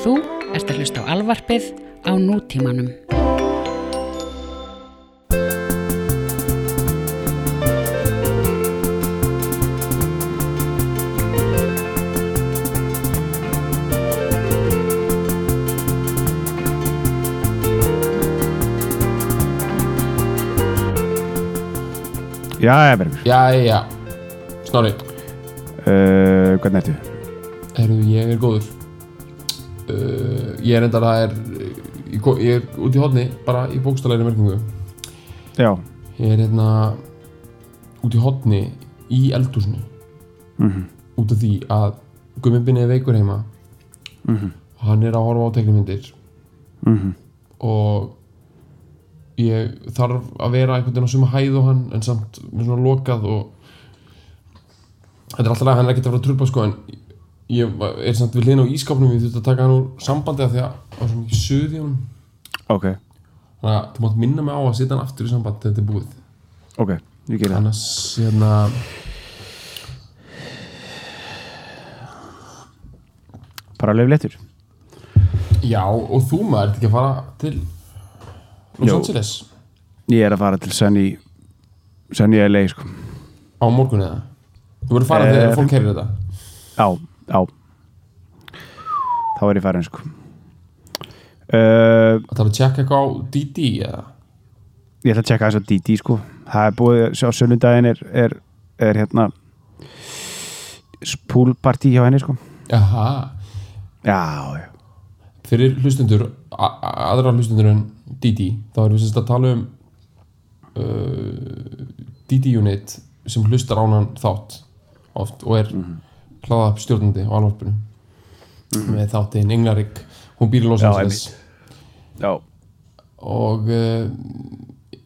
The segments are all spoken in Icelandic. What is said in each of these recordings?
Þú ert að hlusta á alvarpið á nútímanum. Já, Bergur, Jæja, Snorri, uh, hvernig ertu? herru, ég er góður uh, Ég er endar að er ég, ko- ég er út í hodni, bara í bókstælæri merkingu. Já, Ég er hérna út í hodni í eldhúsinu. Mhm, út af því að gummibinni er veikur heima. Mhm, og hann er að horfa á teiknumyndir mhm. Og ég þarf að vera einhvern veginn á suma hæð og hann en samt með svona lokað og þetta er alltaf að hann er ekkert að fara að trúpa sko en ég er samt við hlýna á ískapnum ég þurfti að taka hann úr sambandi af því að það var svo mikið suð í honum. Ok, þannig að þú mátt minna mig á að setja hann aftur í samband þegar þetta er búið. Ok, ég ger það. Annars hérna Bara leif léttur. Já og þú maður ert ekki að fara til Los. Angeles? Ég er að fara til Sunny Sunny LA, sko. Á morgun eða? Þú verður að fara Eh, þegar fólk heyrir þetta. Já, já. Þá er ég farin, sko. Uh, Það er að tjekka eitthvað á DD eða? Ég ætla að tjekka þess að DD, sko. Það er búið, á sunnudaginn er, er, er hérna Poolpartí hjá henni, sko. Jaha, Já, fyrir hlustundur aðra hlustundur en DD þá erum við sérst að tala um uh, DD unit sem hlustar ánan þátt oft og er mm hlaða stjórnandi á alvarpinu. Með þáttinn Englarik hún býr í Los Angeles. Já, og uh,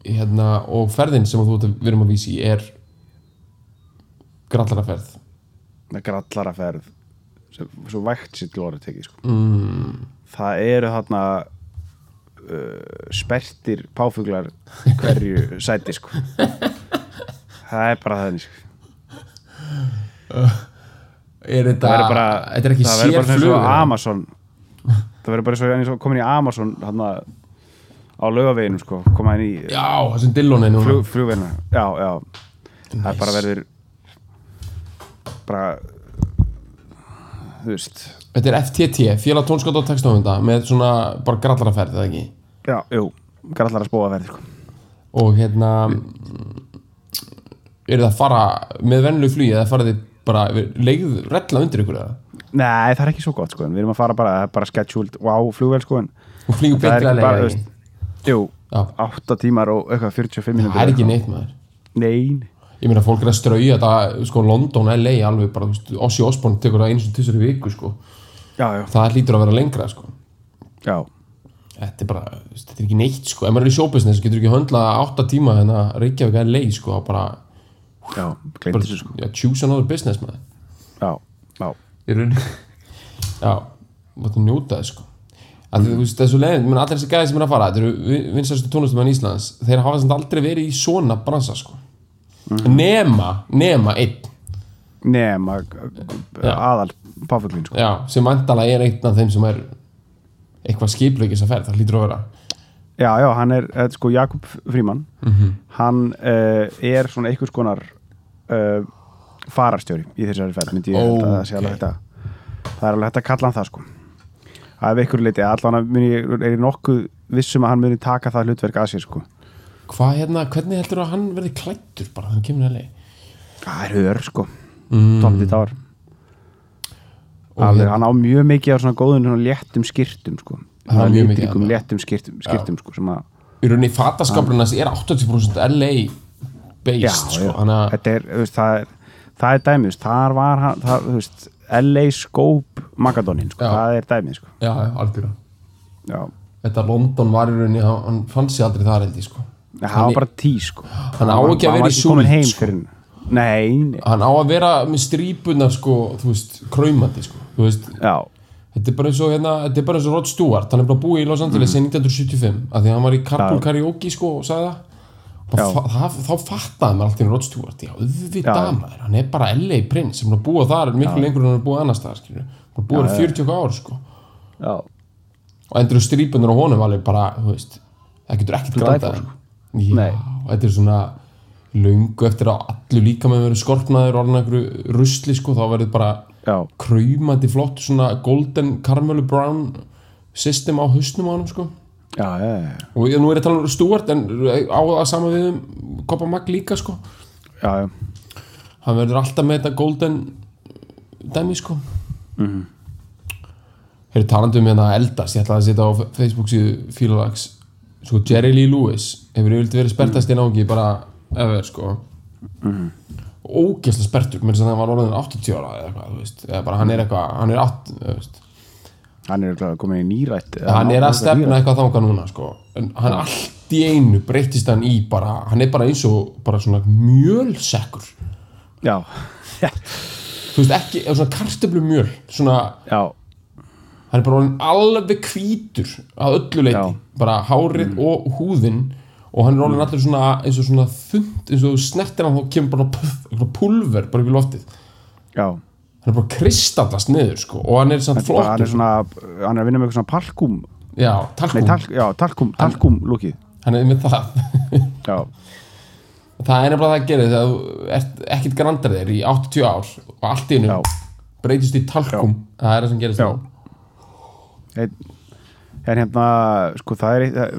hérna og ferðin sem þú ert að- vísi er grallaraferð það er grallara ferð sem, svo vægt sitt glóra tekið, sko. Mm, það eru þarna uh, spertir páfuglar hverju sæti sko. Það er bara það sko. Er þetta það bara, þetta er ekki það verður bara sér eins og flug Amazon. Það verður bara eins og, komin í Amazon þarna á laugaveginum sko koma inn í já, þessum Dillon núna. Flug, flugveina já, já, það er bara verður bara þú veist. Þetta er FTT, félag tónskóta og textafunda með svona bara grallaraferð, eða ekki? já, jú, grallara spóa verður sko. Og hérna er það að fara með venlu flugi eða farið þið bara leigð rella undir ykkur eða? nei, það er ekki svo gott sko við erum að fara bara, það bara scheduled wow, flugvel sko það bara, lega þú veist, jú, Já, 8 tímar og eitthvað 45 minútur það er ekki neitt maður. Nei, Ég meina fólk er að strauja þetta, sko London, LA alveg bara, Ossi Osborn tekur það eins og tvisar í viku, sko. Já, já, Það hlýtur að vera lengra, sko. Já. Þetta er bara, þetta er ekki neitt, sko. Ef maður er í showbusiness, getur ekki höndla 8 tíma en að Reykjavík er LA, sko og bara, Já, glemt þessu sko. já, choose another business, maður. Já, já, í rauninni já, mátti njóta þess sko. Að þú veist þessu leiðin, menn allir þessi gæði sem er að fara þetta eru vinsastu tónlistumann Íslands þeir hafa samt aldrei verið í svona bransa sko. Nema, nema einn. Nema aðal páfuglín sko. Já, sem vantala er einn af þeim sem er eitthvað skipleikis að ferð, það hlýtur að vera. Já, já, hann er, eh, sko, Jakob Fríman hann uh, er svona einhvers konar uh, fararstjóri í þessari ferð, myndi ég held að hægt að það er alveg hægt að kalla hann það sko. Er ykkur leiti, allan er ég nokkuð vissum að hann muni taka það hlutverk að sér sko. Hvað hérna, hvernig heldur að hann verði klættur bara þannig kemur að leið Það er hör sko, mm. tómið tár Og Alveg, hann á mjög mikið af svona góðum svona léttum skýrtum sko. Hann á mjög mikið af léttum skýrtum, skýrtum sko í rauninni fataskapurinn hans er 80% LA based sko, já. hann að þetta er, veist, það er það er dæmið, þar var hann það, veist, LA Scope Magadonin, sko, Já. það er dæmið, sko. Já, já, algjörða já, þetta London var í rauninni, hann, hann fann sér aldrei þar held ég sko. Það var bara tí, sko. hann á ekki að Hann vera í heim sko. nei, nei, hann á að vera með strípunar sko, þú veist, kræmandi sko veist, já, þetta er bara eins og hérna, þetta er bara eins og Rod Stewart, hann er bara búið í Los Angeles mm. 1975, af því að hann var í Carpool Karaoke sko og sagði það og það, þá fattaði maður allt í Rod Stewart já, auðvitað maður, hann er bara LA prins sem er búið þar miklu lengur en hann er búið annars staðar skilur, hann er búið Já, þar 40 ár sko. Já, og endur strípunir á honum alveg bara, þú veist það getur ekkert Þú já, Nei. þetta er svona löngu eftir að allir líka með verið skorpnaður orðin einhverju rusli sko, þá verður bara já, kraumandi flott svona golden caramel brown system á hausnum á honum sko já, já, já, og ég, nú er ég að tala um Stuart en á það sama við um Koppa Mag líka sko. Já, já. hann verður alltaf með þetta golden dæmi sko. Mm -hmm. Hefur talandi um hérna eldast, ég ætla að setja á Facebook síðu fílalags sko Jerry Lee Lewis hefur yfirleitt verið spertast í nági bara efer sko. Mm. ógeðslega spertur, með þess að hann var orðin 80 ára eða eitthvað, þú veist, eða bara hann er eitthvað hann er 8, þú veist hann er komin í nýrætt hann er að stefna eitthvað þangað núna sko. en hann allt í einu breytist hann í bara, hann er bara eins og bara svona mjölsekkur. Já, þú veist ekki, eða svona kartöflu mjöl svona, já, hann er bara alveg hvítur að öllu leiti, Já. bara hárið og húðin. Og hann er orðinn allir svona eins og svona þund, eins og snertir hann þá kemur bara pulver bara upp í loftið, já hann er bara kristallast niður sko, og hann er er bara- hann er svona, hann er að vinna með eitthvað svona talkum. Já, nei, talkum, talk, já, talkum, talkum lúkið hann er með það. Já, það er nefnilega það að gera þegar þú ert ekkit grandar þér í 80 ár og allt í Já. hennu breytist í talkum. Það er það sem gerist Já. þá. en, hérna sko það er það,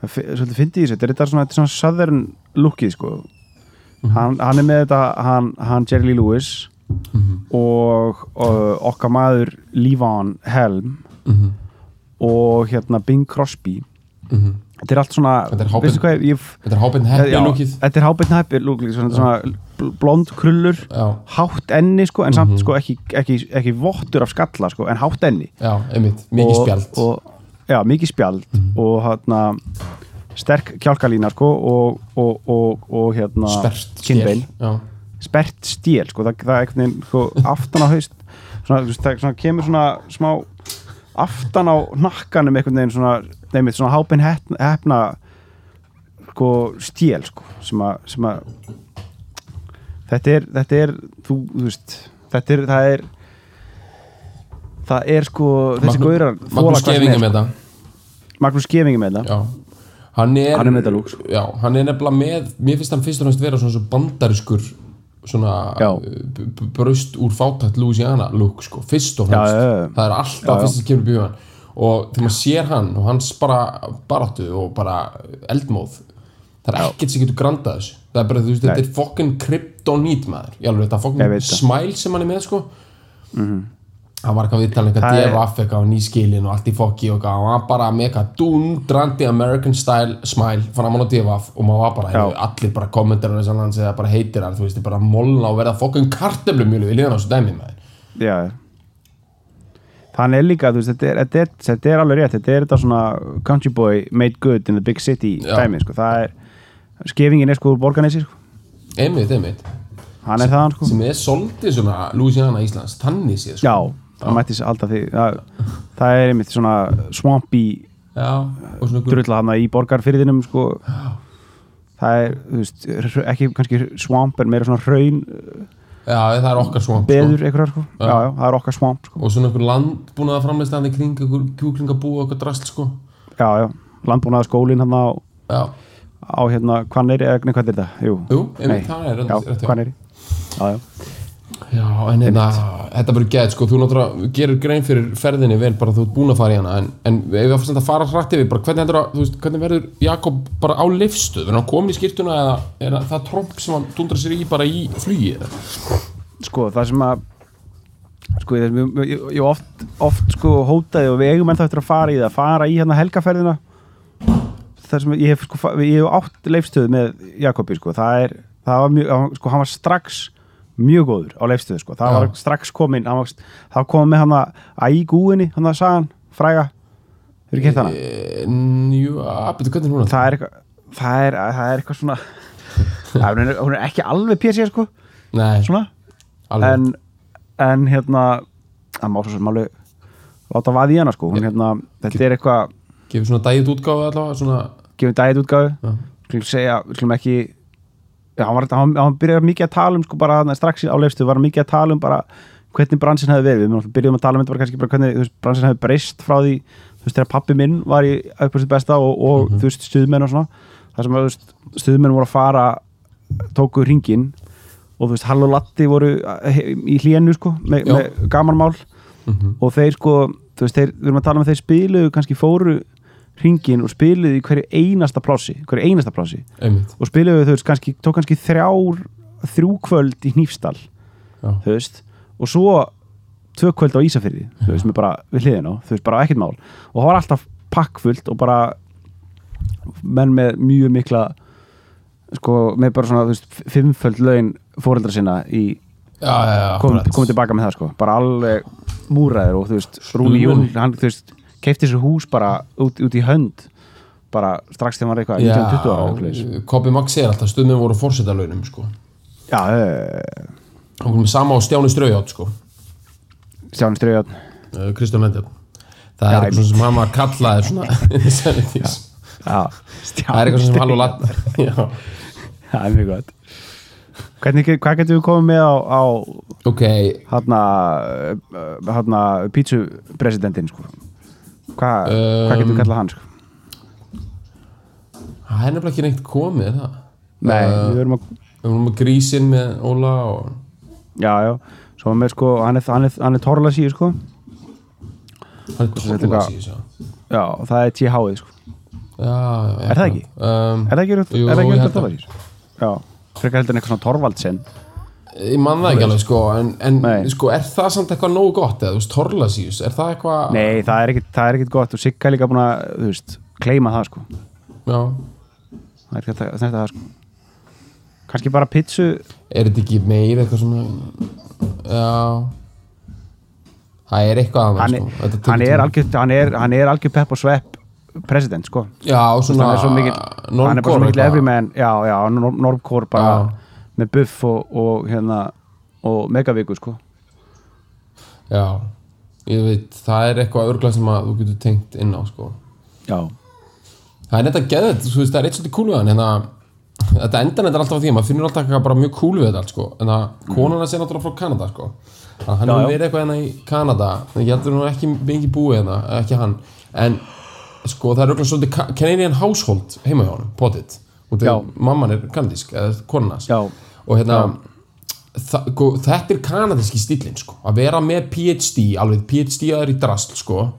það, það svolítið fyndi í þessu, þetta er svona, er svona southern lookið sko. Hann, hann er með þetta, hann, hann Jerry Lee Lewis og, og okkar maður Levon Helm Mhm. og hérna Bing Crosby. Mhm. þetta er allt svona Þetta er Happy já, lúkið þetta er Hobbit Happy lúkið svona, svona bl- blond krullur já, hátt enni sko, en Mhm. samt sko ekki, ekki, ekki vottur af skalla sko, en hátt enni. Já, einmitt, mikið og, spjald. og, já, mikið spjald og hérna sterk kjálkalína sko og, og, og, og hérna kinnbein, spert stél sko, það, það er einhvern veginn sko, aftan á haust svona, veist, það svona, kemur svona smá aftan á nakkanum einhvern veginn svona, nefnir svona hápin hefna, sko, stél sko, sem að sem að þetta er, þetta er þú, þú veist, þetta er það er það er sko, þessi gaurar Magnús er, með sko. þetta. Magnús Gefingi með já. Hann er, Hann er já, hann er nefnilega með mér finnst hann fyrst og næst vera svona svo bandariskur svona Já. b- braust úr fátætt Louisiana lúk sko, fyrst og Já, fremst já, já. það er alltaf Já, já. fyrst sem kemur í bjóðan og þegar maður sér hann og hans bara baráttu og bara eldmóð það er ekkert sem getur grandað þessu það er bara, þú veist, þetta er fokkin kryptonít maður, ég alveg, þetta er fokkin smæl sem hann er með sko Mhm. Hann var eitthvað viðtalið eitthvað devaf eitthvað á nýskilin og allt í fokki og eitthvað, hann var bara með eitthvað dundrandi American style smile framan á devaf og maður var bara, heyrðu, allir bara kommentar og þess að hann segja bara heitir hann, þú veist, bara molna og verða fokkin kartöflumjölu við liðan á þessu dæmi maður. Já. Þannig er líka, þú veist, þetta er, þetta er, þetta er alveg rétt, þetta er þetta svona country boy made good in the big city Já. dæmi, sko, það er skefingin er sko úr borganessi, sko. Einmitt, einmitt, hann er það, sko. sem er svolítið svona Louisiana Íslands, tannig séð sko. Já, það mætti sér alltaf því það, það er einmitt svona swampy já, ykkur drulla hana í borgarfyrðinum, sko. Það er, þú veist, ekki kannski swamp en meira svona hraun já, það er okkar svamp sko. beður einhverjar, sko, já, já, það er okkar swamp, sko. Og svona ykkur landbúnaða framleistandi kring ykkur kjúklingabú og ykkur drast sko. já, já, landbúnaða skólin hann á, já, á hérna, Hvanneyri, eða nei, hvað er þetta? Jú, jú, einmitt, það er já, rétt, já. Hvanneyri. Já, já, Já, en hérna, þetta verður gæð, sko, þú náttúrulega gerir grein fyrir ferðinni vel bara þú ert búin að fara í hana, en, en ef við fannst að fara hrætt yfir, bara hvernig, að, veist, hvernig verður Jakob bara á lifstuð, verður hann komin í skýrtuna eða er það tromp sem hann dundrar sér í bara í flugi eða? sko, það sem að sko, ég, ég, ég, oft, oft sko hótaði og við eigum ennþá eftir að fara í það fara í hérna helgaferðina. Það sem ég hef sko, ég hef átt leifstöð með Jakobi sko, það er, það var mjög, sko, hann var strax mjög góður á leifstöðu sko, það Já. var strax komin, hann var, það komin með hann að í gúinni, hann að sagan, fræga. Hefur ekki hitt hana? E, Jú, að, betur hvernig er hún? Að það er eitthvað það er, það er eitthvað svona það, hún, er, hún er ekki alveg PC sko, Nei, svona. Alveg, en, en hérna það má svo sem alveg láta vaði í hana sko. Hún, hérna, þetta er eitthvað gefur svona dægit útgáfu allavega, svona, gefið dægit segja, við skulum ekki hann, var, hann, hann byrjaði mikið að tala um sko bara strax á leifstu var hann mikið að tala um bara hvernig bransin hefði verið, við byrjuðum að tala um þetta bara kannski bara hvernig veist, bransin hefði breyst frá því þú veist, þegar pappi minn var í sitt besta og, og þú veist, stuðmenn og svona. Þar sem veist, stuðmenn voru að fara tóku ringin og þú veist, Hall og Latti voru eh, í hlínu sko, með, með gamanmál. Mhm. og þeir sko, þú veist, þeir, við erum að tala um að þeir spiluðu, kannski fóru ringin og spiluðu í hverju einasta plássi hverju einasta plássi. Og spiluðu þú veist, kannski, tók kannski þrjár þrjú kvöld í Hnífsdal Já. þú veist, og svo tvö kvöld á Ísafyrði, þú veist, með bara við hliðin á, þú veist, bara ekkert mál. Og það var alltaf pakkfullt og bara menn með mjög mikla sko, með bara svona, þú veist, fimmföld laun fóreldra sinna í já, já, já, kom, komið tilbaka með það sko. Bara alveg múræður og þú veist Rúni Jón, hann þú veist keipti sér hús bara út, út í hönd bara strax þegar hann var eitthvað 1920 ára Kobi Max segir alltaf stuðmenn voru fórsetalaunum sko. já, uh, hann kom með sama á Stjáni Straujátt sko. Stjáni Ströðjón uh, Kristján Lendján það er eitthvað sem hann var the 70s. já, það er eitthvað sem hann og latt já, það er mjög gott. Hvernig, hvað getum við komið með á, á ok, hérna hérna pítsupresidentinn sko Hva, hvað getum við Um, kallað hann sko? það er nefnilega ekki neitt komið það? Nei, Uh, við erum að við vorum með grísin með Óla og já, já, svo með sko hann er, hann er, er torla síðu sko. Hann er hvað? síðan já, það er TH-ið sko. Já, já, Er það ekki? um, Er það ekki Jú, er það ekki held að torla síðu? Já, frekar heldur en eitthvað svona Torvaldsen ég man það ekki alveg sko en, en sko, er það samt eitthvað nógu gott eða, þú veist, Torlasíus, er það eitthvað Nei, það er ekkit, það er ekkit gott og Sigga er líka búin að, þú veist, kleima það sko. Já, það er ekki að þetta það sko. Kannski bara pizzu er þetta ekki meir eitthvað svona já. Það er eitthvað annað hann, sko. er- hann er algjör hann er, hann er algjör pepp og svepp president sko. Já, svona hann er svo mikill hann er bara svo mikill everyman. Já, já, Nor- Normcore bara Já. Með buff og, og hérna og megavíku sko já, ég veit, það er eitthvað örgla sem að þú getur tengt inn á sko. já, það er þetta geðið, þú veist, það er eitt svolítið kúl við hann hérna, þetta endan er alltaf á því að maður finnur alltaf bara mjög kúl við þetta allt sko. en það, konan hans er náttúrulega frá Kanada sko. Þannig að hann já. verið eitthvað hérna í Kanada en ég heldur nú ekki mikið búið hérna ekki hann, en sko það er örgla svolítið Canadian household heima hjá hann, potið, mamman er kanadísk, eða konan hans. Já, og hérna sko, þetta er kanadíski stílinn sko. að vera með PhD alveg PhD aður í drasl sko.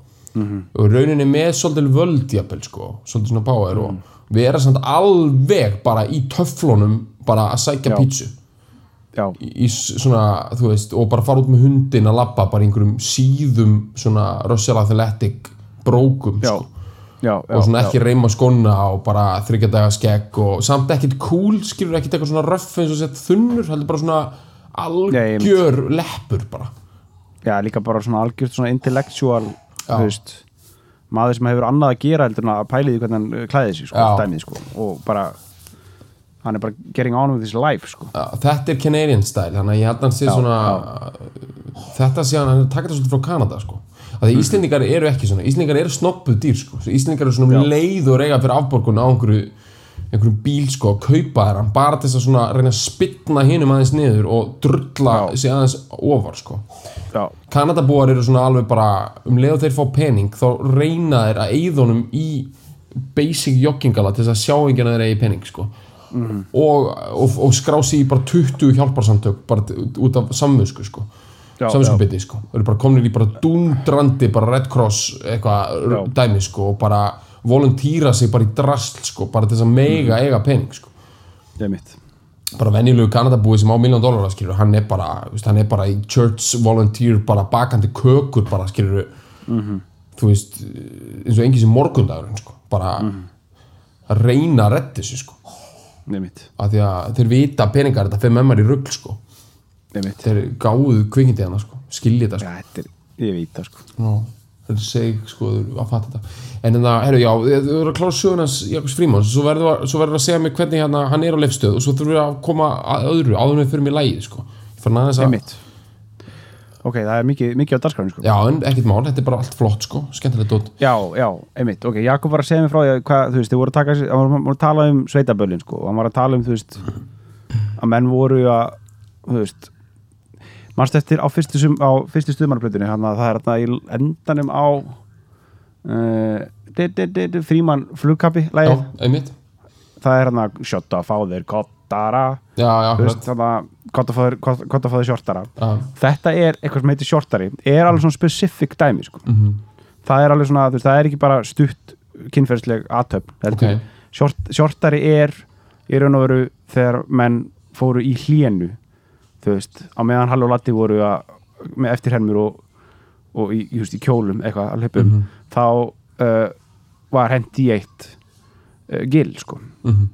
og rauninni með svolítið völdjapel sko, svolítið svona power og vera samt alveg bara í töflunum bara að sækja pítsu. Í s- svona, þú veist, og bara fara út með hundin að labba bara í einhverjum síðum svona Russell Athletic brókum sko já, og svona já, ekki reyma skona og bara þryggja daga skegg og samt ekkert cool, skilur ekkert eitthvað svona röff eins og sett þunnur, heldur bara svona algjör leppur bara já, líka bara svona algjört svona intellectual Já. þú veist maður sem hefur annað að gera heldur en að pæli því hvernig hann uh, klæði sig sko, Já. dæmið, sko, og bara hann er bara getting on with his life sko. Já, þetta er Canadian style, þannig að ég held að hann sé Já, svona þetta sé hann, hann er takkt það svolítið frá Kanada sko að því Íslendingar eru ekki svona, Íslendingar eru snoppuð dýr sko, Íslendingar eru svona um leið og reyga fyrir afborgun á einhverju einhverjum bíl sko, að kaupa hann bara til þess að svona reyna að spytna hinum aðeins niður og drulla sig aðeins ofar sko. Já, Kanadabúar eru svona alveg bara um leið og þeir fá pening þá reyna þeir að eyðunum í basic joggingala til þess að sjá enginn að þeir eigi pening sko. og, og, og skrá sig í bara 20 hjálparsamtök bara út af samvösku sko. Já, samvöskubiti sko. þeir eru bara komin í bara dundrandi bara Red Cross eitthvað dæmi sko, og bara volontýra sig bara í drasl sko, bara til þess að mega eiga pening sko. Það er mitt bara venjulegu Kanadabúi sem á miljón dólar skilur, hann er bara, veist, hann er bara í church volunteer, bara bakandi kökur bara, skilur þú veist, eins og engin sem morgundagurinn sko, bara að reyna að redda þessu sko. Af því að þeir vita að peningar þetta fyrir með mér í rugl sko þeir gáðu kvikindi hana sko, skilji þetta sko. Er, ég veit það sko. Þeir seg sko að fatta þetta. En það, herru, já, þau eru að klára sögunans Jakobs Frímans, svo verður að- verður að segja mig hvernig hérna, hann er á leifstöð og svo þurfum við að koma að öðru, áður við fyrir mig lægið sko, fann það er að ok, það er mikið, mikið á dagskráinu sko. Já, en ekkert mál, þetta er bara allt flott sko. Skemmtilegt dót, Já, já, einmitt, ok, Jakob var að segja mér frá því að hvað, þú veist, þið voru að taka, hann var, að tala um sveitaböllin, sko, hann var að tala um, þú veist að menn voru að, þú veist Manst eftir á fyrstu, fyrstu stuðmannplötunni það er þarna í endanum á uh, Fríman flugkappi það er fá þeir kottara. Já, já, þú veist, þannig að kotta fá þeir- kott- kotta fá þeir shortara. Já, þetta er eitthvað sem heitir shortari. Er alveg svona specific dæmi sko. mhm, það er alveg svona, veist, það er ekki bara stutt kynferðsleg aðtöfn ok. Heldur short, shortari er í raun og veru þegar menn fóru í hlénu þú veist, á meðan Hall og Latti voru að, með eftirhermur og, og í, just, í kjólum eitthvað að hlipum Mhm. þá uh, var hent í eitt uh, gil sko mhm,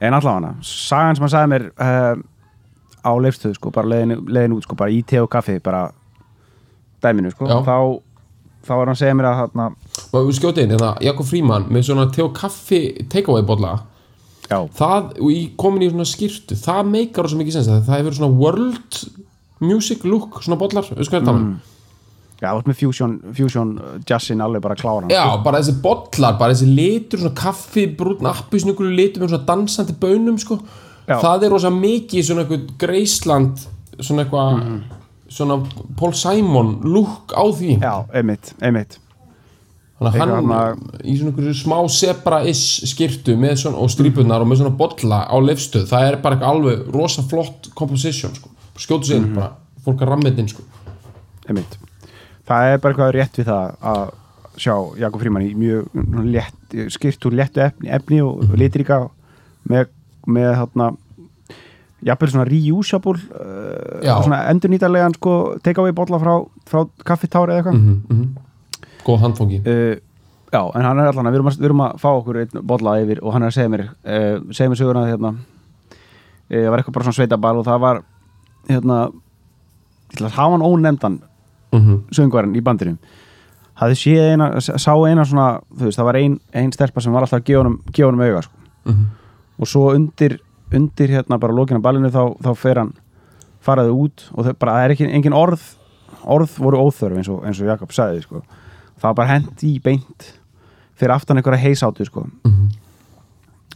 en allavega sagan sem hann sagði mér uh, á leifstöðu sko, bara leiðin, leiðin út sko, bara í te og kaffi bara dæminu sko, Já. þá þá var hann að segja mér að þarna og við skjótið inn, hérna, Jakob Fríman með svona te og kaffi takeaway bolla það, og í komin í svona skýrtu það meikar svo mikið sens að það hefur svona world music look svona bollar, við sko þetta mm. já, þú ert með fusion, fusion uh, jazzin alveg bara kláran. Já, bara þessi bollar, bara þessi litur svona kaffi, brúnn, appisnuglu litur með svona dansandi bönum, sko. Það er rosa mikið svona eitthvað Greisland, svona eitthvað svona Paul Simon look á því. Já, einmitt, einmitt þannig að hann Eitthvað í svona einhverju smá zebra-ish skirtu með svona, og strípunar og með svona bolla á leifstöð, það er bara eitthvað alveg rosa flott composition, sko. Skjótu sig inn, bara, fólk að rammið inn, sko. Einmitt. Það er bara eitthvað rétt við það að sjá Jakob Fríman í mjög létt, skýrt úr léttu efni, efni og mm. litrika með, með hérna jafnvel svona reusable uh, svona endurnýtarlegan sko takeaway bolla frá, frá kaffitári eða eitthvað. Mm -hmm. Góð handfóki uh, já, en hann er allan að við erum að, við erum að fá okkur einn bolla yfir og hann er að segja mér uh, segja mér söguna hérna uh, það var eitthvað bara svona sveitabal og það var hérna hafa hann ónefndan mm -hmm. söngvarinn í bandinu hafði séð eina, sá eina svona veist, það var ein, ein stelpa sem var alltaf að gefa gefa honum auga sko. Mhm. og svo undir, undir hérna bara lókina ballinu þá, þá fer hann faraði út og það bara, það er ekki engin orð orð voru óþörf eins og, eins og Jakob sagði sko. Það var bara hent í beint fyrir aftan einhverja heisátu sko. Mhm.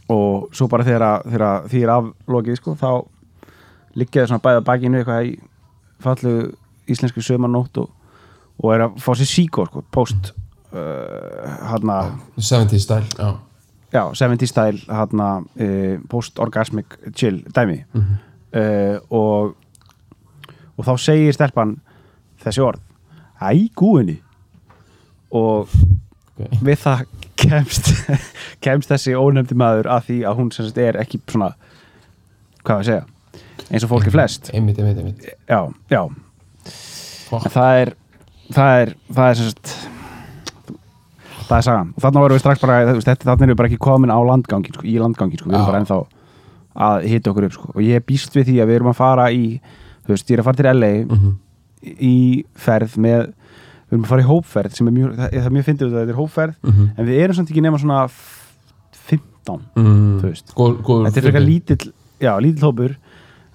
og svo bara þegar, þegar því er aflokið sko, þá liggjaði svona bæða bakinu eitthvað í fallu íslensku sömarnótt og, og er að fá sér síkó sko, post uh, hérna 70 stæl, já já, 70 style hérna, uh, post-orgasmic chill dæmi uh, og og þá segir stelpan þessi orð æ, gúinni og okay. við það kemst kemst þessi ónefndi maður að því að hún sagt er ekki svona hvað að segja eins og fólki flest. Einmitt, einmitt, einmitt. Já, já, það er það er, það er sagt það er sagan. Og þannig vorum við strax bara, þarna erum við bara ekki komin á landgangin, sko, í landgangin, sko, við erum bara ennþá að hita okkur upp, sko, og ég býst við því að við erum að fara í, þú veist, ég er að fara til LA Mhm. í ferð með, við erum að fara í hópferð sem er mjög, það, það er mjög fyndið að þetta er hópferð Mhm. en við erum samt ekki nema svona f- 15, mm. þú veist. Góð, góð þetta er frekar lítill, já, lítill hópur.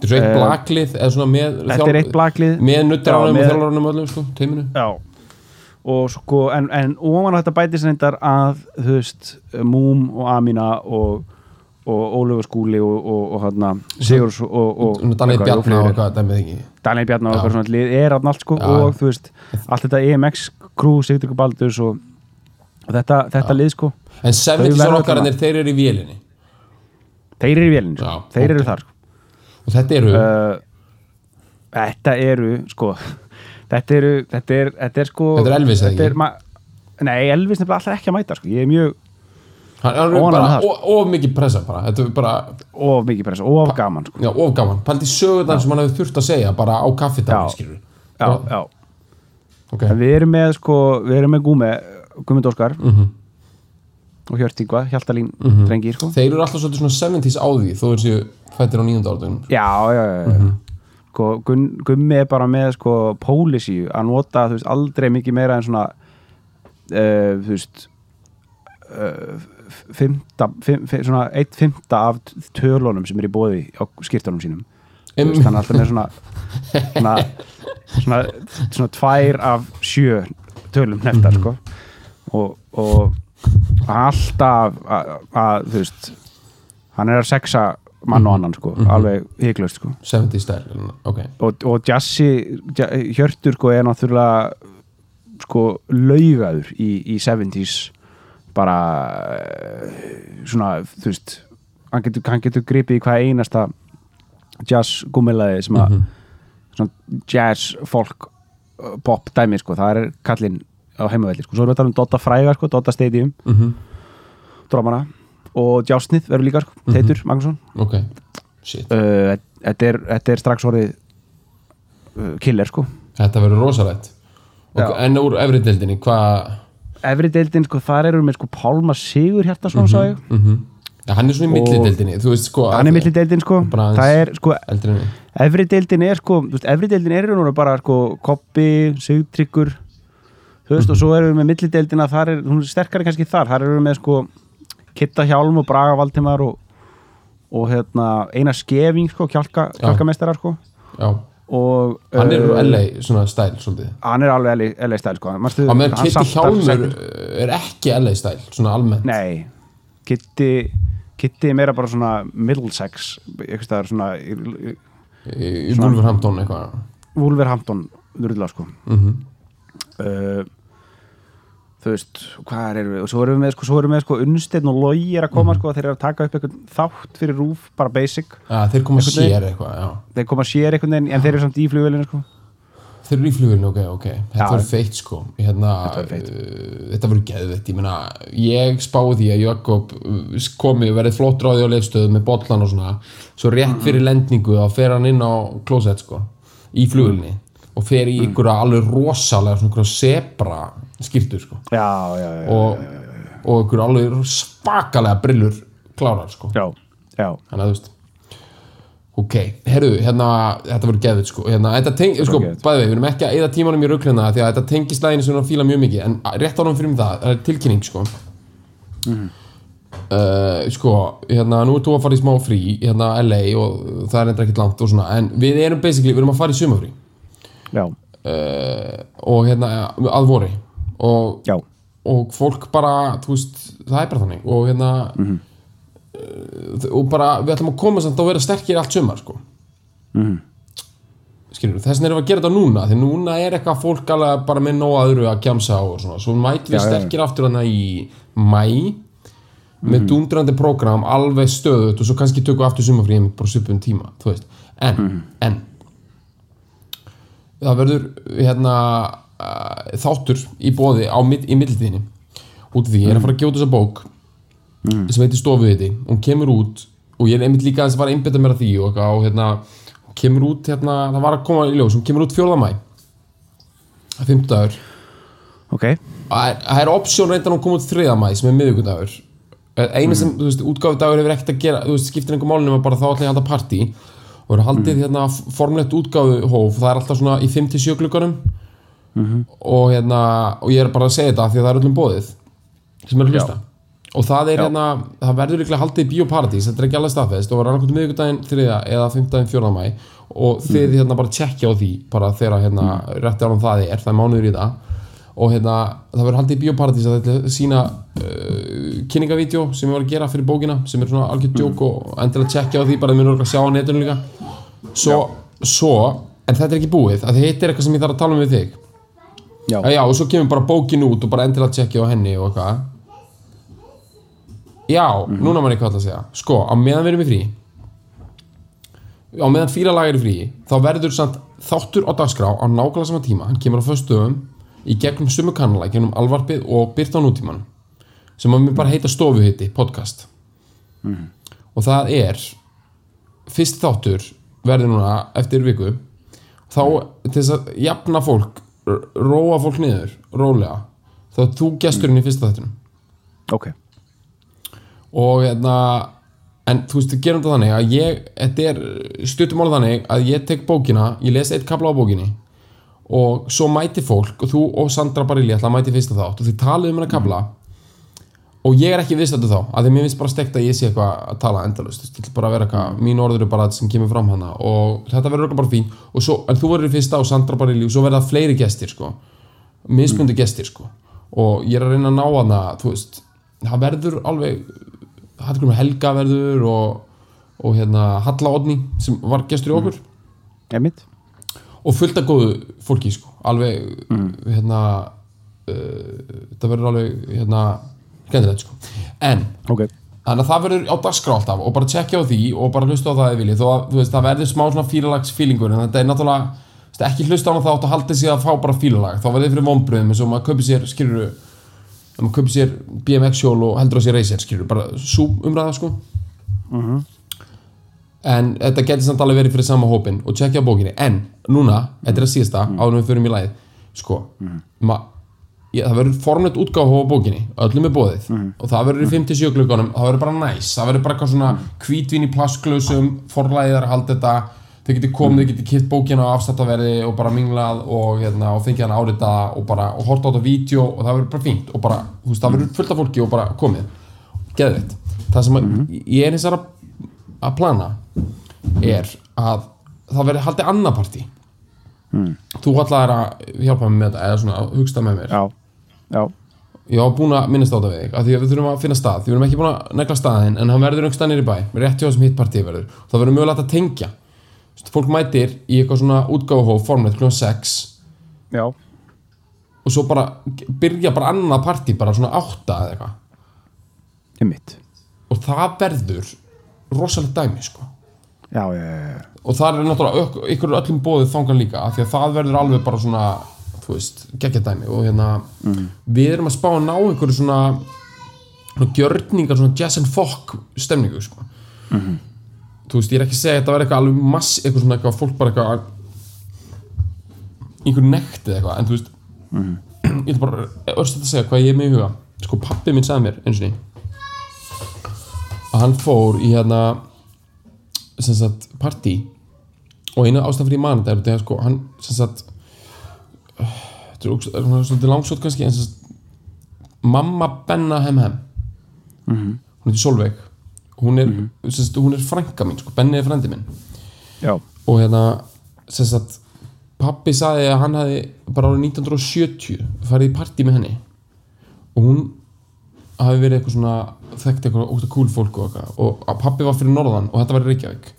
Þetta er svo eitt Eh, blaklið eða svona með blaklið. með nuttaránum og með- þjálfaránum öllum sko, teiminu Já. Og sko, en, en ofan á þetta bætist reyndar að, þú veist Múm og Amina og og Ólöfur Skúli og, og, og og, og, og eitthvað, Bjarnar og fleiri. eitthvað, dæmið ekki Daniel Bjarnar og eitthvað svona lið er allt sko Já. og þú veist, allt þetta EMX crew, Sigurður Baldurs og, og þetta, þetta lið sko en 70 verða rockararnir, þeir eru í vélinni þeir eru í vélinn sko, þeir ok. eru þar sko. og þetta eru uh, þetta eru sko þetta eru, þetta er, þetta er sko Þetta er Elvis, eða ekki? er Nei, Elvis nefnilega alltaf ekki að mæta sko. ég er mjög of, of mikið pressa er of mikið pressa, of gaman sko. já, of gaman, pældi sögurnar sem hann hefur þurft að segja bara á Já. skilur já, já. ok, En við erum með sko, við erum með Gúmi Guðmund Óskar Mhm. og Hjörtingva, Hjaltalín Mhm. drengi sko. þeir eru alltaf svolítið svona 70s á því þó þeir séu fættir á nýjönda áratögnum já, já, já, já. Mhm. Sko, Gummi er bara með sko, pólisíu að nota þú veist, aldrei mikið meira en svona uh, þú veist uh, fymta, fimm, fimm, svona eitt fymta af tölunum sem er í bóði á skýrtunum sínum. Veist, hann er alltaf með svona svona, svona, svona tvær af sjö tölum nefndar sko. og, og alltaf að, að þú veist hann er að sexa mann og annan sko, alveg hygglust sko. 70 stæl, ok. Og, og Jassi, Ja- Hjörtur sko er náttúrulega sko laugaður í, í 70s bara eh, svona, þú veist hann getur, hann getur gripið í hvað einasta jazz gúmilaði sem að svona jazz folk uh, pop dæmi sko, það er kallinn á heimavelli sko, svo erum við að tala um Dotta Fræga sko, Dotta Stadium, mm -hmm. drómana og Jásnið verður líka sko, Teitur Magnússon. Ok, shit. Uh, þetta, er, þetta er strax orðið uh, killer sko. Þetta verður rosalegt. En úr efri deildinni, hvað Efri deildin, sko, þar eru með sko Pálma Sigur mm -hmm. sá ég. mm ja, hann er svona í milli deildinni þú veist sko Hann er milli deildin, sko. Það er, sko, efri deildin er, sko þú veist, Efri deildin er nú bara, sko, Koppi, Sigtryggur Þú veist, og svo erum við með milli deildina Þar er, hún er sterkari kannski þar. Þar erum við með, sko, Kitta Hjálm og Braga Valdimar og, og hérna, eina skefing, sko, kjálka, Já. kjálkamestara, sko. Já, og hann er uh, uh, LA svona stæl svolítið. Hann er alveg LA, LA stæl, sko. Á meðan Kitty Hjálmur er ekki LA stæl svona almennt. Nei, Kitty Kitty er meira bara svona Middlesex eitthvað svona í- í- í, Wolverhampton eitthvað. Wolverhampton þurrla sko. Mm uh, þú veist, hvað erum við og svo erum við með sko, svo erum við með sko Unnsteinn og Logi er að koma sko, þeir eru að taka upp eitthvað þátt fyrir rúf, bara basic ja, þeir koma veginn. sér eitthvað já. þeir koma sér einhvern veginn, en þeir eru samt í flugvelinu sko þeir eru í flugilinu, ok, ok þetta Já. verður feitt sko hérna, Þetta feitt. uh, þetta verður geðvett ég meina, ég spáði því að Jakob uh, komi og verið flott ráði á leifstöðu með bollan og svona svo rétt fyrir lendingu þá fer hann inn á klósett sko í flugilinu og fer í Mhm. einhverja alveg rosalega svona einhverja skýrtur sko. Já, já, já, og, og einhverja alveg spakalega brillur klárar sko. Já, já. þannig að þú veist ok, herru, hérna þetta verður geðið sko, hérna, þetta teng, sko geðveikt. bæði við, við erum ekki að eyða tímanum í rauklina því að þetta tengist læginu sem við fíla mjög mikið. En rétt árum fyrir mig það, það er tilkynning sko. Uh, sko, hérna, nú ert þú að fara í smá frí hérna LA og það er enda ekkert langt og svona, en við erum basically, við erum að fara í sumafrí já, uh, og hérna, að vori og og fólk bara, veist, það er bara þannig. Og hérna Mhm. uh, og bara, við ætlum að koma samt að vera sterkir allt sumar, sko. Mhm. skilur, þess vegna erum við að gera þetta núna því núna er eitthvað fólk alveg bara með nóg öðru að kjamsa og svona, svo mætum við sterkir aftur hana í mæ með dúndrandi prógram alveg stöðut og svo kannski tökum við aftur sumafríð með bara svipum tíma, þú veist. En, en það verður hérna uh, þáttur í bóði á, í millitíðinni. Út af því ég er að fara að gjóta þessa bók sem heitir Stofuðiti hún kemur út og ég er einmitt líka aðeins að fara að einbytta mér að því og, og hérna, hún kemur út hérna, það var að koma í ljós, hún kemur út 4. mæ það er 5 dagur ok, það er, það er option reyndan hún kom út 3. mæ sem er miðvikudagur. Eina sem, þú veist, útgáfudagur hefur ekkert að gera þú veist, skiptir einhver málunum að bara þá ætla ég að halda partí. Og eru haldið hérna formlegt útgáfuhóf, það er alltaf svona í 5-7 klukkanum og hérna og ég er bara að segja þetta því að það er öllum bóðið sem er að hlusta. Og það er hérna, það verður líklega haldið í Bíóparadís, þetta er ekki alveg staðfest og var annarkvæmt miðvikudaginn 3. eða 5. 4. mæ og þið hérna bara tjekkja á því bara þegar hérna rétti árum það er, það mánuður í það. Og hérna það verður haldið í Bíóparadís að þetta sína uh, kynningavídeó sem ég var að gera fyrir bókina sem er svona algjör djók og endilega tjekkja á því bara þið munur að sjá á netinu líka. Svo, svo, en þetta er ekki búið að þetta er eitthvað sem ég þarf að tala um við þig já, Já, já, og svo kemur bara bókin út og bara endilega tjekkja á henni og eitthvað. Já, núna mann ég hvað að segja. Sko, á meðan við erum í frí á meðan fílalag er í frí þá verður samt þáttur á dagskrá á nákvæmlega sama tíma, hann kemur á föstum í gegnum sumu kannala, gegnum alvarpið og byrt á nútíman sem að mér bara heita stofuhitti, podcast. Og það er fyrst þáttur verður núna eftir viku þá til þess að jafna fólk róa fólk niður, rólega. Þá er þú gesturinn í fyrsta þáttunum ok. Og hérna en þú veist, gerum þetta þannig að ég þetta er stuttum alveg þannig að ég tek bókina, ég les eitt kapla á bókinni og svo mæti fólk og þú og Sandra Barilli ætla að mæti fyrsta þátt og þið talið um hennar kapla og ég er ekki viss þetta þá að því mér finnst bara stekt að ég sé eitthvað að tala endalust ég vil bara vera eitthvað, mín orður er bara það sem kemur fram hana og þetta verður örugglega bara fín. Og svo, en þú verður í fyrsta og Sandra Barilli og svo verða fleiri gestir sko. Mismundi gestir sko. Og ég er að reyna að ná hana þú veist, það verður alveg Hallgrímur Helga verður og, og hérna Halla Odni sem var gestur í okkur. Einmitt. Og fullt af góðu fólki sko. alveg hérna uh, það verður alveg hérna skemmtilegt sko. en Ok. þannig að það verður á dagskrá alltaf og bara tjekkja á því og bara hlusta á það eða vilji þó að þú veist, það verður smá svona fílalags fílingur en þetta er náttúrulega veist, ekki hlusta á þá átt að halda sig að fá bara fílalag. Þá verður þið fyrir vonbröðum eins og maður köpir sér skilur maður köpir sér BMX hjól og heldur á sér racer skilur bara sú umræða sko. En þetta getur samt alveg verið fyrir sama hópin og tjekkja á bókinni. En núna, þetta er að síðasta áður en við förum ég, það verður formleitt útgáfa á bókinni, öllum er bóðið og það verður í 57 gluggunum, það verður bara næs. Það verður bara eitthvað svona hvítvín í plastglösum forlæðar halda þetta. Þau getur komið, þau getur kipt bókina á afstættaverði og bara minglað og, hérna, og fengið hann árita og bara, og horta á þetta vídeo og það verður bara fínt og bara, þú veist, það verður fullt af fólki og bara komið. Geðveitt, það sem að, ég er eins að að plana er að það verður haldið annað partí þú ætlaðir að hjálpa mér með þetta eða svona hugsta með mér. Já Já. Ég var búin að minnast á þetta við þig af því að við þurfum að finna stað, því við erum ekki búin að negla staðinn en hann verður einhvers staðinn í bæ, rétt hjá þessum hitt partí verður, það verður mögulegt að tengja. Þú veist, fólk mætir í eitthvað svona útgáfahóf formleitt kl. 6 Já. Og svo bara byrja bara annað partí bara svona 8 eða eitthvað. Einmitt. Og það verður rosalega dæmi sko. Já, já og það er náttúrulega ykkur öllum bóðið þangan líka af því að það verður alveg bara svona þú veist, geggja dæmi og hérna við erum að spá að ná einhverju svona, svona gjörningar svona jazz and folk stemningu sko. þú veist, ég er ekki að segja að þetta verður eitthvað alveg mass, eitthvað svona eitthvað fólk bara eitthvað einhver nekt eða eitthvað, en þú veist ég ætla bara örstuð að segja hvað ég er með í huga sko, pappi minn sagði mér eins og ný að hann fór í hérna sem sagt partí og eina ástæðan fyrir ég man þetta er þetta sko hann sem sagt þetta er svolítið langsótt kannski en sem sagt mamma Benna Hem Hem. Hún heitir Solveig. Hún er, sagt, hún er frænka mín sko, Benni er frændi minn. Já. Og hérna sem sagt pappi saði að hann hefði bara árið 1970 farið í partí með henni. Og hún hafi verið eitthvað svona þekkt eitthvað ótt cool fólk og eitthvað. Og að pappi var fyrir norðan og þetta var í Reykjavík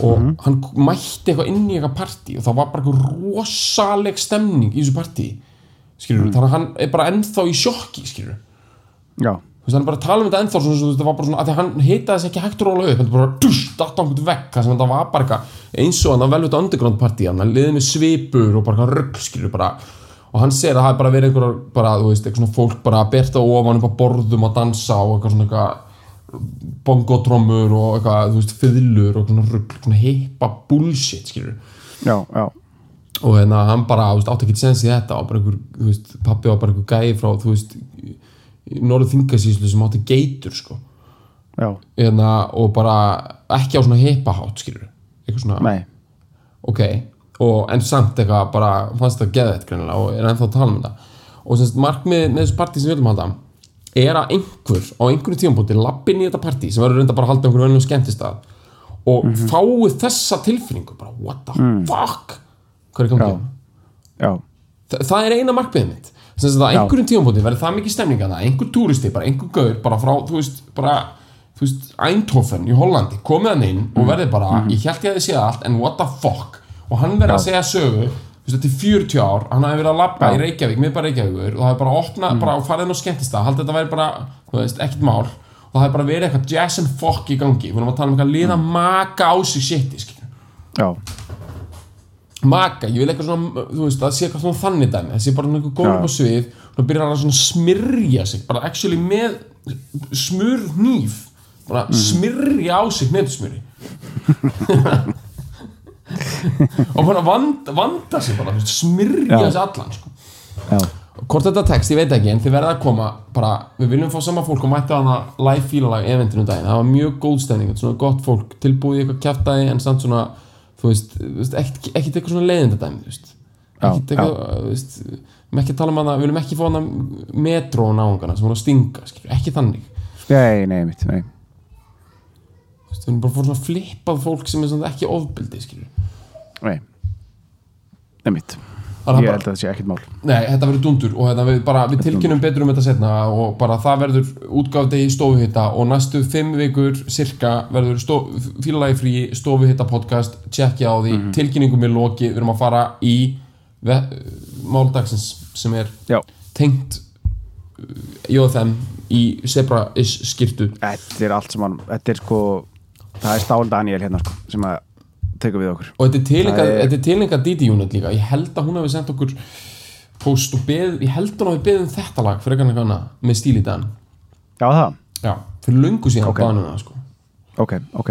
og hann mætti eitthvað inn í eitthvað partí og það var bara eitthvað rosaleg stemning í þessu partí skilur þannig að hann er bara ennþá í sjokki skilur þú veist, hann bara að tala um þetta ennþá svona, þetta var bara svona, að að hann heitaði þess ekki hægt að róla upp þetta bara dusch, datt á einhvern vekk það var bara eitthvað eins og hann að velvita underground partí hann liðið með svipur og bara rugg skilur bara. Og hann segir að það er bara verið einhver bara, þú veist, eitthvað svona fólk bara að berta ofan upp á borðum að dansa og eitthvað svona eitthvað bongotrommur og eitthvað, þú veist, fiðlur og svona rugg, svona heipa bullshit skilur Já, já. Og hérna hann bara, þú veist, átti ekki sens í þetta og bara einhver, þú veist, pappi var bara einhver gæi frá, þú veist, norðu þingasíslu sem átti geitur, sko. Já. Hérna, og bara ekki á svona hippahátt, skilur eitthvað svona, Nei. Ok og en samt eitthvað bara fannst það geðið greinilega og er ennþá að tala um þetta. Og semst markmið með þessu partí sem við viljum halda er að einhver á einhverju tímapunkti lappin í þetta partí sem verður reynda bara að halda einhverju önnum skemmtistað og mm fái þessa tilfinningu bara what the fuck? Hvað er Já. Já. Þa, það er eina markmiðið mitt. Sem að á einhverjum tímapunkti verður það mikið stemning að það einhver túristi, bara einhver gaur bara frá, þú veist, bara þú veist, Eindhoven í Hollandi, komið hann inn og verður bara, ég held ég að þið séð allt en what the fuck, og hann verður að segja sögu þetta er 40 ár, hann hafi verið að labba í Reykjavík, miðbæ Reykjavíkur og það hefur bara opnað, bara farið inn á skemmtist það haldið þetta væri bara, þú veist, ekkert mál og það hefur bara verið eitthvað jazz and fuck í gangi. Við erum að tala um eitthvað liða maka á sig shiti, maka, ég vil eitthvað svona þú veist, það sé eitthvað svona þannig dæmi það sé bara einhver góð upp á svið og byrjar hann að svona smyrja sig bara actually með smur hníf bara smyrja á sig netusmjöri og bara vanda, vanda sig bara, smyrja sig allan sko. Hvort þetta tekst, ég veit ekki, en þið verða að koma bara, við viljum fá sama fólk og mætti hana live fílalag eventinu um daginn, það var mjög góð stefning svona gott fólk, tilbúið eitthvað kjaftaði en samt svona, þú veist, ekkert eitthvað svona leiðindadæmi, þú veist. Ekkert eitthvað, þú veist við ekki tala um hana, við viljum ekki fá hana metro náungana sem voru að stinga, skilur, ekki þannig. Nei, nei, mitt, nei. Þú veist, við viljum bara fá svona flippað fólk sem er svona ekki ofbeldi, skilur Nei. Þannig ég held að það sé ekkert mál. Nei, þetta verður dundur og hérna, við, bara, við tilkynum betur um þetta setna og bara það verður útgáfdegi stofuhitta og næstu fimm vikur cirka verður stof, fílalagi frí stofuhitta podcast, tjekkja á því. Mhm. tilkynningum er loki, við erum að fara í máldagsins sem er já, tengt uh, JFM í Zebra-ish skirtu þetta er allt sem hann þetta er sko, það er Stál Daniel hérna sko, sem að tekur við okkur. Og þetta er tilenga, Það er- þetta er tilenga Didi Unit líka. Ég held að hún hafi sendt okkur post og beð, ég held að hún hafi beðið um þetta lag fyrir eitthvað annað með stíl í dan já, það, já, fyrir löngu síðan Ok. okay. banuna sko. ok, ok,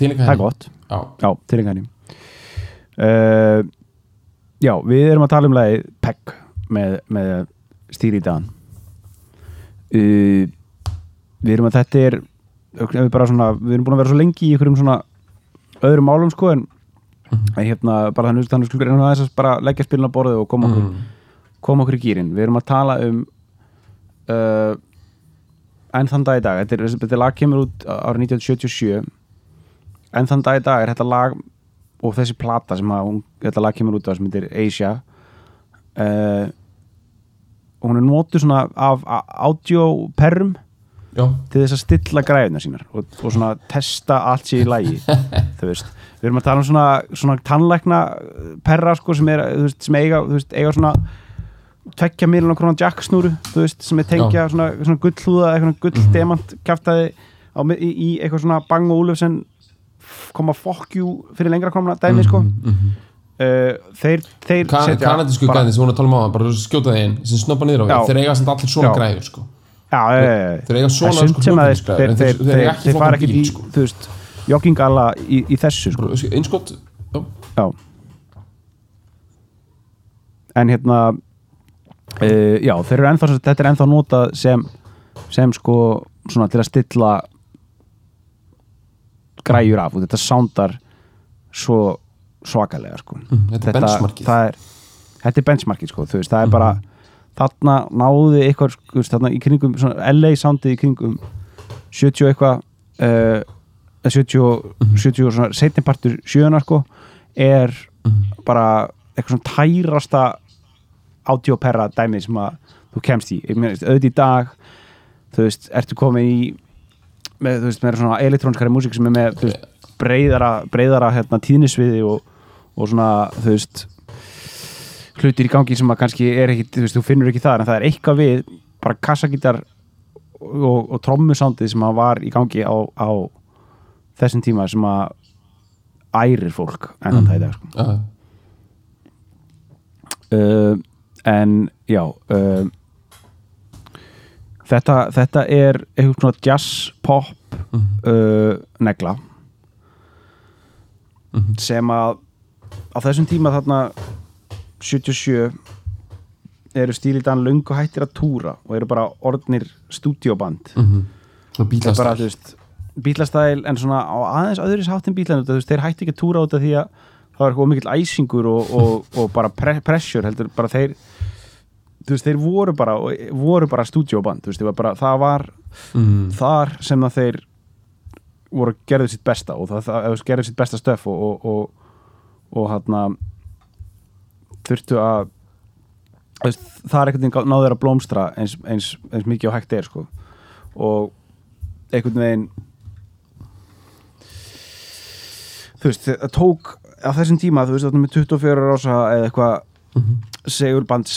tilenga það er gott. Já, já, til henni uh, já, við erum að tala um lagið Pegg með, með stýri í dagan uh, við erum að þetta er við, bara svona, við erum búin að vera svo lengi í einhverjum svona öðrum málum sko en, en hérna bara þannig, þannig skulum við aðeins að leggja spilin á borðið og koma okkur, Mm. koma okkur í gýrin við erum að tala um uh, enn þann dag í dag. Þetta, er, þetta lag kemur út árið 1977 enn þann dag í dag er þetta lag og þessi plata sem að þetta lag kemur út á sem heitir Asia. Uh, og hún er notuð svona af audioperrum já, til þess að stilla græðuna sínar og, og svona testa allt sér í lægi þú veist, við erum að tala um svona, svona tannlækna perra sko sem, er, þú veist, sem eiga, veist, eiga svona tvekja miljón krónan jacksnúru þú veist, sem er tengja svona, svona gullhúða eitthvað gulldemant kjaftaði á, mi- í, í eitthvað svona Bang og Úlfsen koma fuck you fyrir lengra komna dæmi sko. mm uh, þeir, þeir Ka setja kanadísku gæði sem hún er að tala um á bara skjóta það inn, sem snoppa niður á því þeir eiga allir svona græður sko. Þeir eiga svona sko, þeir, ekki fara bíl í, sko. þú veist, joggingalla í, í þessu sko. einskott Já. En hérna uh, Já, þeir eru ennþá þetta er ennþá notað sem sem sko, svona til að stilla græjur af og þetta soundar svo svakalega sko. Mm, þetta það er, Þetta er benchmarkið sko, þú veist, það er bara þarna náði eitthvað sko, þarna í kringum, svona LA soundið í kringum 70 og eitthvað uh, 70, og- 70 og svona setnipartur sjöuna sko er bara eitthvað svona tærasta audioperra dæmi sem að þú kemst í, ég meina, auðvitað í dag þú veist, ertu komin í með, þú veist, með svona elektrónskari músík sem er með, veist, breyðara breyðara hérna tíðnisviði og, og svona, þú veist hlutir í gangi sem að kannski er ekki, þú veist, þú finnur ekki það en það er eitthvað við, bara kassagítar og, og trommusándið sem að var í gangi á, á þessum tíma sem að ærir fólk enn það í dag sko. já, uh, en já uh, þetta, þetta er eitthvað svona jazz pop uh, negla Mhm. sem að á þessum tíma þarna 77 eru stílitan löngu hættir að túra og eru bara orðnir stúdioband mm bara, svona bílastæl bílastæl en svona á aðeins öðris háttin bílan þú veist, þeir hætti ekki að túra út af því að það var mikill æsingur og, og, og bara pre pressure heldur bara þeir þú veist, þeir voru bara, voru bara stúdioband, þú veist, það var bara, það var mm. þar sem að þeir voru gerðu sitt besta og það, það gerðu sitt besta stöf og og, og, og hérna þurftu að það er einhvern veginn náður að blómstra eins, eins, eins mikið og hægt er sko. og einhvern veginn þú veist, það tók á þessum tíma, þú veist, þarna með 24 rása eða eitthvað Mhm. segurbands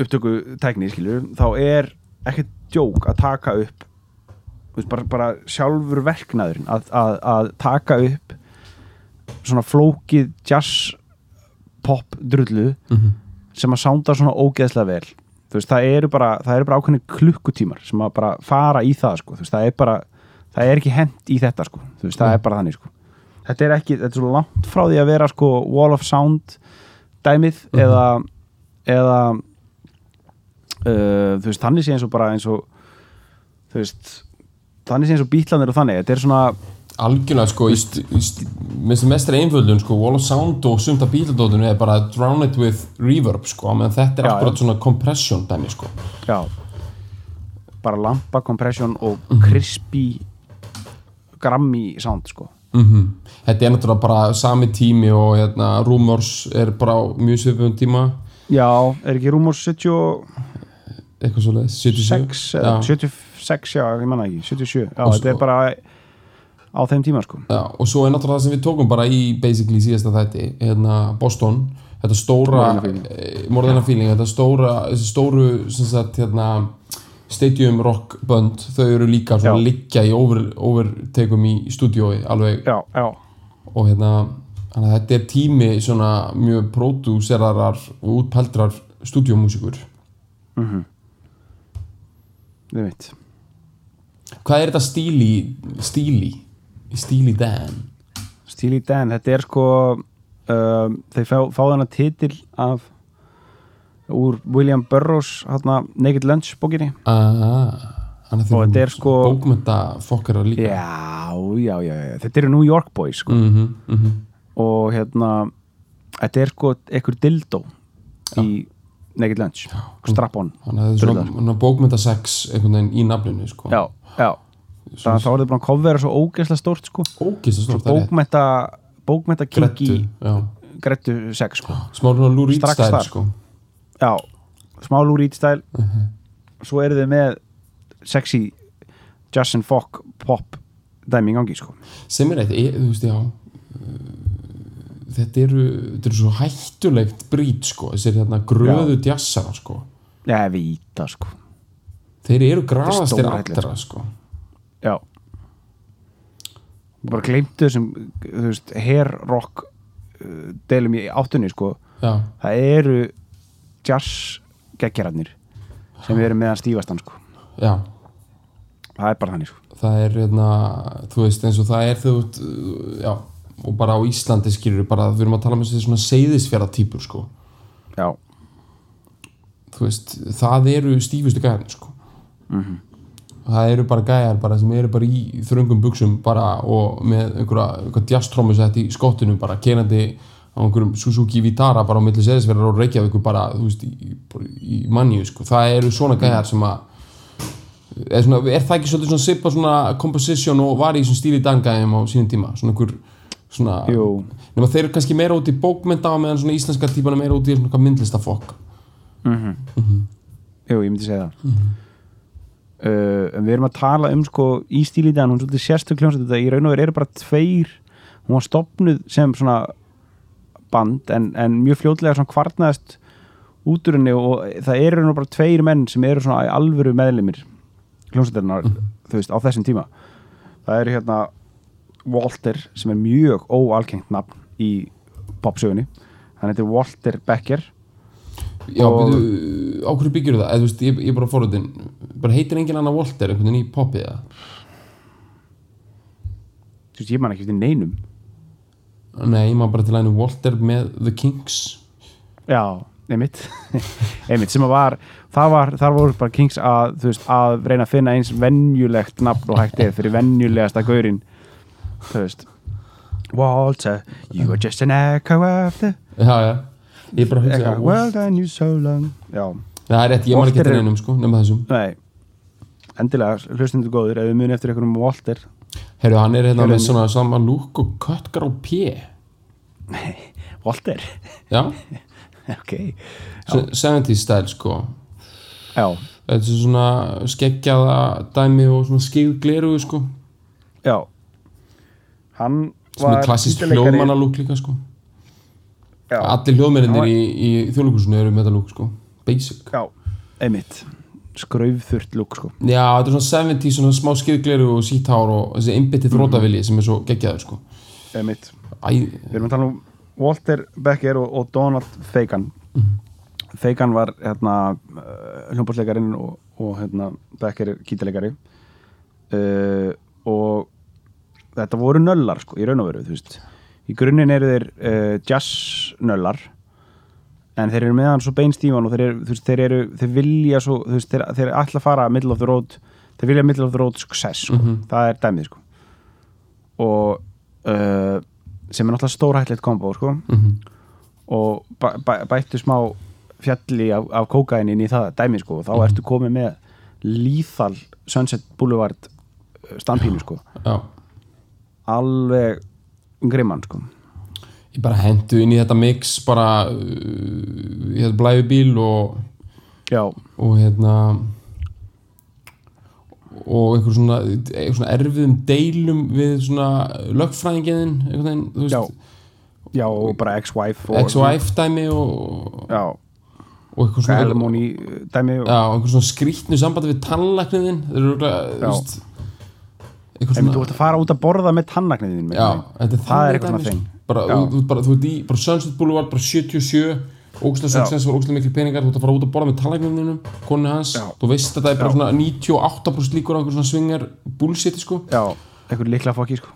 upptöku tækni, skilur, þá er ekkert djók að taka upp veist, bara, bara sjálfur verknaðurinn að, að, að taka upp svona flókið jazz pop drullu Mhm. sem að sánda svona ógeðslega vel veist, það eru bara, bara ákveðni klukkutímar sem að bara fara í það sko. veist, það er bara, það er ekki hent í þetta sko, veist, það Mm. er bara þannig sko þetta er ekki, þetta er svo langt frá því að vera sko wall of sound dæmið Mhm. eða eða uh, þannig sé eins og bara eins og þannig sé eins og bítlanir og þannig, þetta er svona algjörlega sko í st- í st- með sem mestra einföldun sko wall of sound og sumt af bíladótinu er bara drown it with reverb sko menn þetta er Já, akkurat já. svona compression dæmi sko. Já, bara lampa compression og Mhm. crispy grammy sound sko. Mm Þetta er náttúrulega bara sami tími og hérna, Rumors er bara mjög svipum tíma. Já, er ekki Rúmur 76 eitthvað svo leiðis, 77 eða já, 76, já, ég manna ekki 77, já, Og þetta er bara á þeim tíma, sko. Já, og svo er náttúrulega það sem við tókum bara í basically síðasta þætti hérna, Boston, þetta stóra More Than a Feeling. eh, Feeling þetta stóra, þessi stóru sem sagt, hérna, stadium rock bönd, þau eru líka svona Já. liggja í over, overtakum í stúdiói alveg. Já, já, og hérna þannig að þetta er tími svona mjög pródúserarar og útpældrar stúdiómúsikur við veit hvað er þetta stíli stíli, stíli Dan. Steely Dan, þetta er sko um, þeir fá, fá þarna titil af úr William Burroughs hérna, Naked Lunch bókinni. Ah, Og þetta er sko- bókmynda fokkara líka. Já, já, já, já, þetta eru New York Boys sko. mm -hmm, og hérna þetta er sko einhver dildó í Naked Lunch. Strap-on þannig að þetta svona, svona bókmynda sex einhvern veginn í naflinu sko. já, já það, þá er þetta bara að kofvera svo ógeðslega stórt sko. að stórt er bókmenta Grettu, kingi grettu sex sko. smá svona Lou Reed Strax stæl þar. sko. já, smá Lou Reed stæl Mhm. svo eru þið með sexy Justin Fock pop dæmi í gangi sko. sem er eitt, ég, þú veist, já uh, þetta eru þetta eru svo hættulegt brít sko, þessir hérna gröðu djassara sko. já, víta sko. þeir eru stórhættulegt, allra sko. Bara gleymdu þessum þú veist, hair rock uh, deilum í áttunni sko. já, það eru jazz geggjararnir sem eru meðan stífastan sko. já það er bara þannig sko. það er hérna, þú veist eins og það er þú já og bara á Íslandi skilur bara, við erum að tala um þessi svona seyðisfjara típur sko já, þú veist, það eru stífustu gæðin sko það eru bara gæjar bara sem eru bara í þröngum buksum bara og með einhverja, einhverja djastrómusett í skottinu bara kenandi á einhverjum Suzuki Vitara bara á milli seðisverðar og Reykjavík bara, þú veist, í, í manju sko, það eru svona gæjar sem að er, svona, er það ekki svolítið svona sipa svona composition og var í svona stíli dangæðum á sínum tíma, svona einhver svona, nema þeir eru kannski meira út í bókmynda meðan svona íslenska típana meira út í svona myndlistafokk. Jú, ég myndi segja það uh, en við erum að tala um sko í stíl í dag, hún er svolítið sérstök hljómsveit þetta í raun og veru eru bara tveir. Hún var stopnuð sem svona band en, en mjög fljótlega svona kvartnaðist út úr henni og það eru og bara tveir menn sem eru svona alvöru meðlimir hljómsveitarinnar, þú veist, á þessum tíma. Það eru hérna Walter sem er mjög óalkengt nafn í popsögunni. Hann heitir Walter Becker Já, Og- byrju, á hverju byggjur það? Eða, þú veist, ég, ég er bara fórhundin bara heitir engin annar Walter einhvern veginn í poppið eða? þú veist, ég man ekki eftir neinum. Nei, ég maður bara til aðeins Walter með The Kinks. Já, einmitt. Einmitt sem að var það var, þar voru bara Kings að þú veist, að reyna að finna eins venjulegt nafn og hægt er fyrir venjulegasta gaurinn þú veist. Walter, you are just an echo of the Já, já, ég bara hugsa já, well done you so long. Já, Það er rétt, ég maður ekki Walter er- einum sko, nema þessum. Nei. Endilega, hlustundu góður, ef við muni eftir einhverjum Walter. Heyrðu, hann er hérna með svona sama lúk og köttkar á pjö Walter, Já, ok. Se- 70s stæl sko. Já, Þetta er svona skeggjaða dæmi og svona skýð glerugu sko. Já. Hann sem er var klassist hljóðmanna lúk líka sko Allir var- í, í þjóðlíkusinu eru með þetta lúk sko. Basic. Já, einmitt. Skraufþurrt lúk, sko. Já, þetta er svona 70 svona smá skýðgleru og síthár og þessi einbytti þrótavilji sem er svo geggjaður sko. Einmitt. Æ, Við erum að tala um Walter Becker og, og Donald Fagan. Fagan var hérna hljómbólsleikarinn og, og hérna Becker er kýtileikari uh, og þetta voru nöllar sko, í raun og veru þú veist. Í grunninn eru þeir uh, jazz nöllar en þeir eru meðan svo beinstífan og þeir eru, veist, þeir eru þeir vilja svo, veist, þeir, þeir ætla að fara middle of the road, þeir vilja middle of the road success, sko, það er dæmið sko. Og uh, sem er náttúrulega stórhættilegt kombo sko. Mhm, og bæ, bæ, bættu smá fjalli af, af kókainin í það dæmi sko. Og þá ertu komið með lethal Sunset Boulevard uh, stampínu sko. Já, alveg grimman sko. Ég bara hendu inn í þetta mix bara uh, ég hefði blæði bíl og, já, og hérna og einhver svona, einhver svona erfiðum deilum við svona lögfræðingiðin einhvern veginn, já. Já, og bara ex-wife ex-wife dæmi og, já, og einhver svona dæmi og, já, einhver svona skrýtnu sambandi við tannlækniðin þeir eru veist einhver Ef þú svona ert að fara út að borða með tannaknið þín já, þetta er það er eitthvað svona þing. sko. bara, þú, þú, bara, þú ert í bara Sunset Boulevard, bara 77 ógstlega success og ógstlega miklu peningar þú ert að fara út að borða með tannlækniðinum konu hans, Já. þú veist að það er bara svona 98% líkur á einhver svona svingar bullshit sko. Já, einhver líkla fokki sko.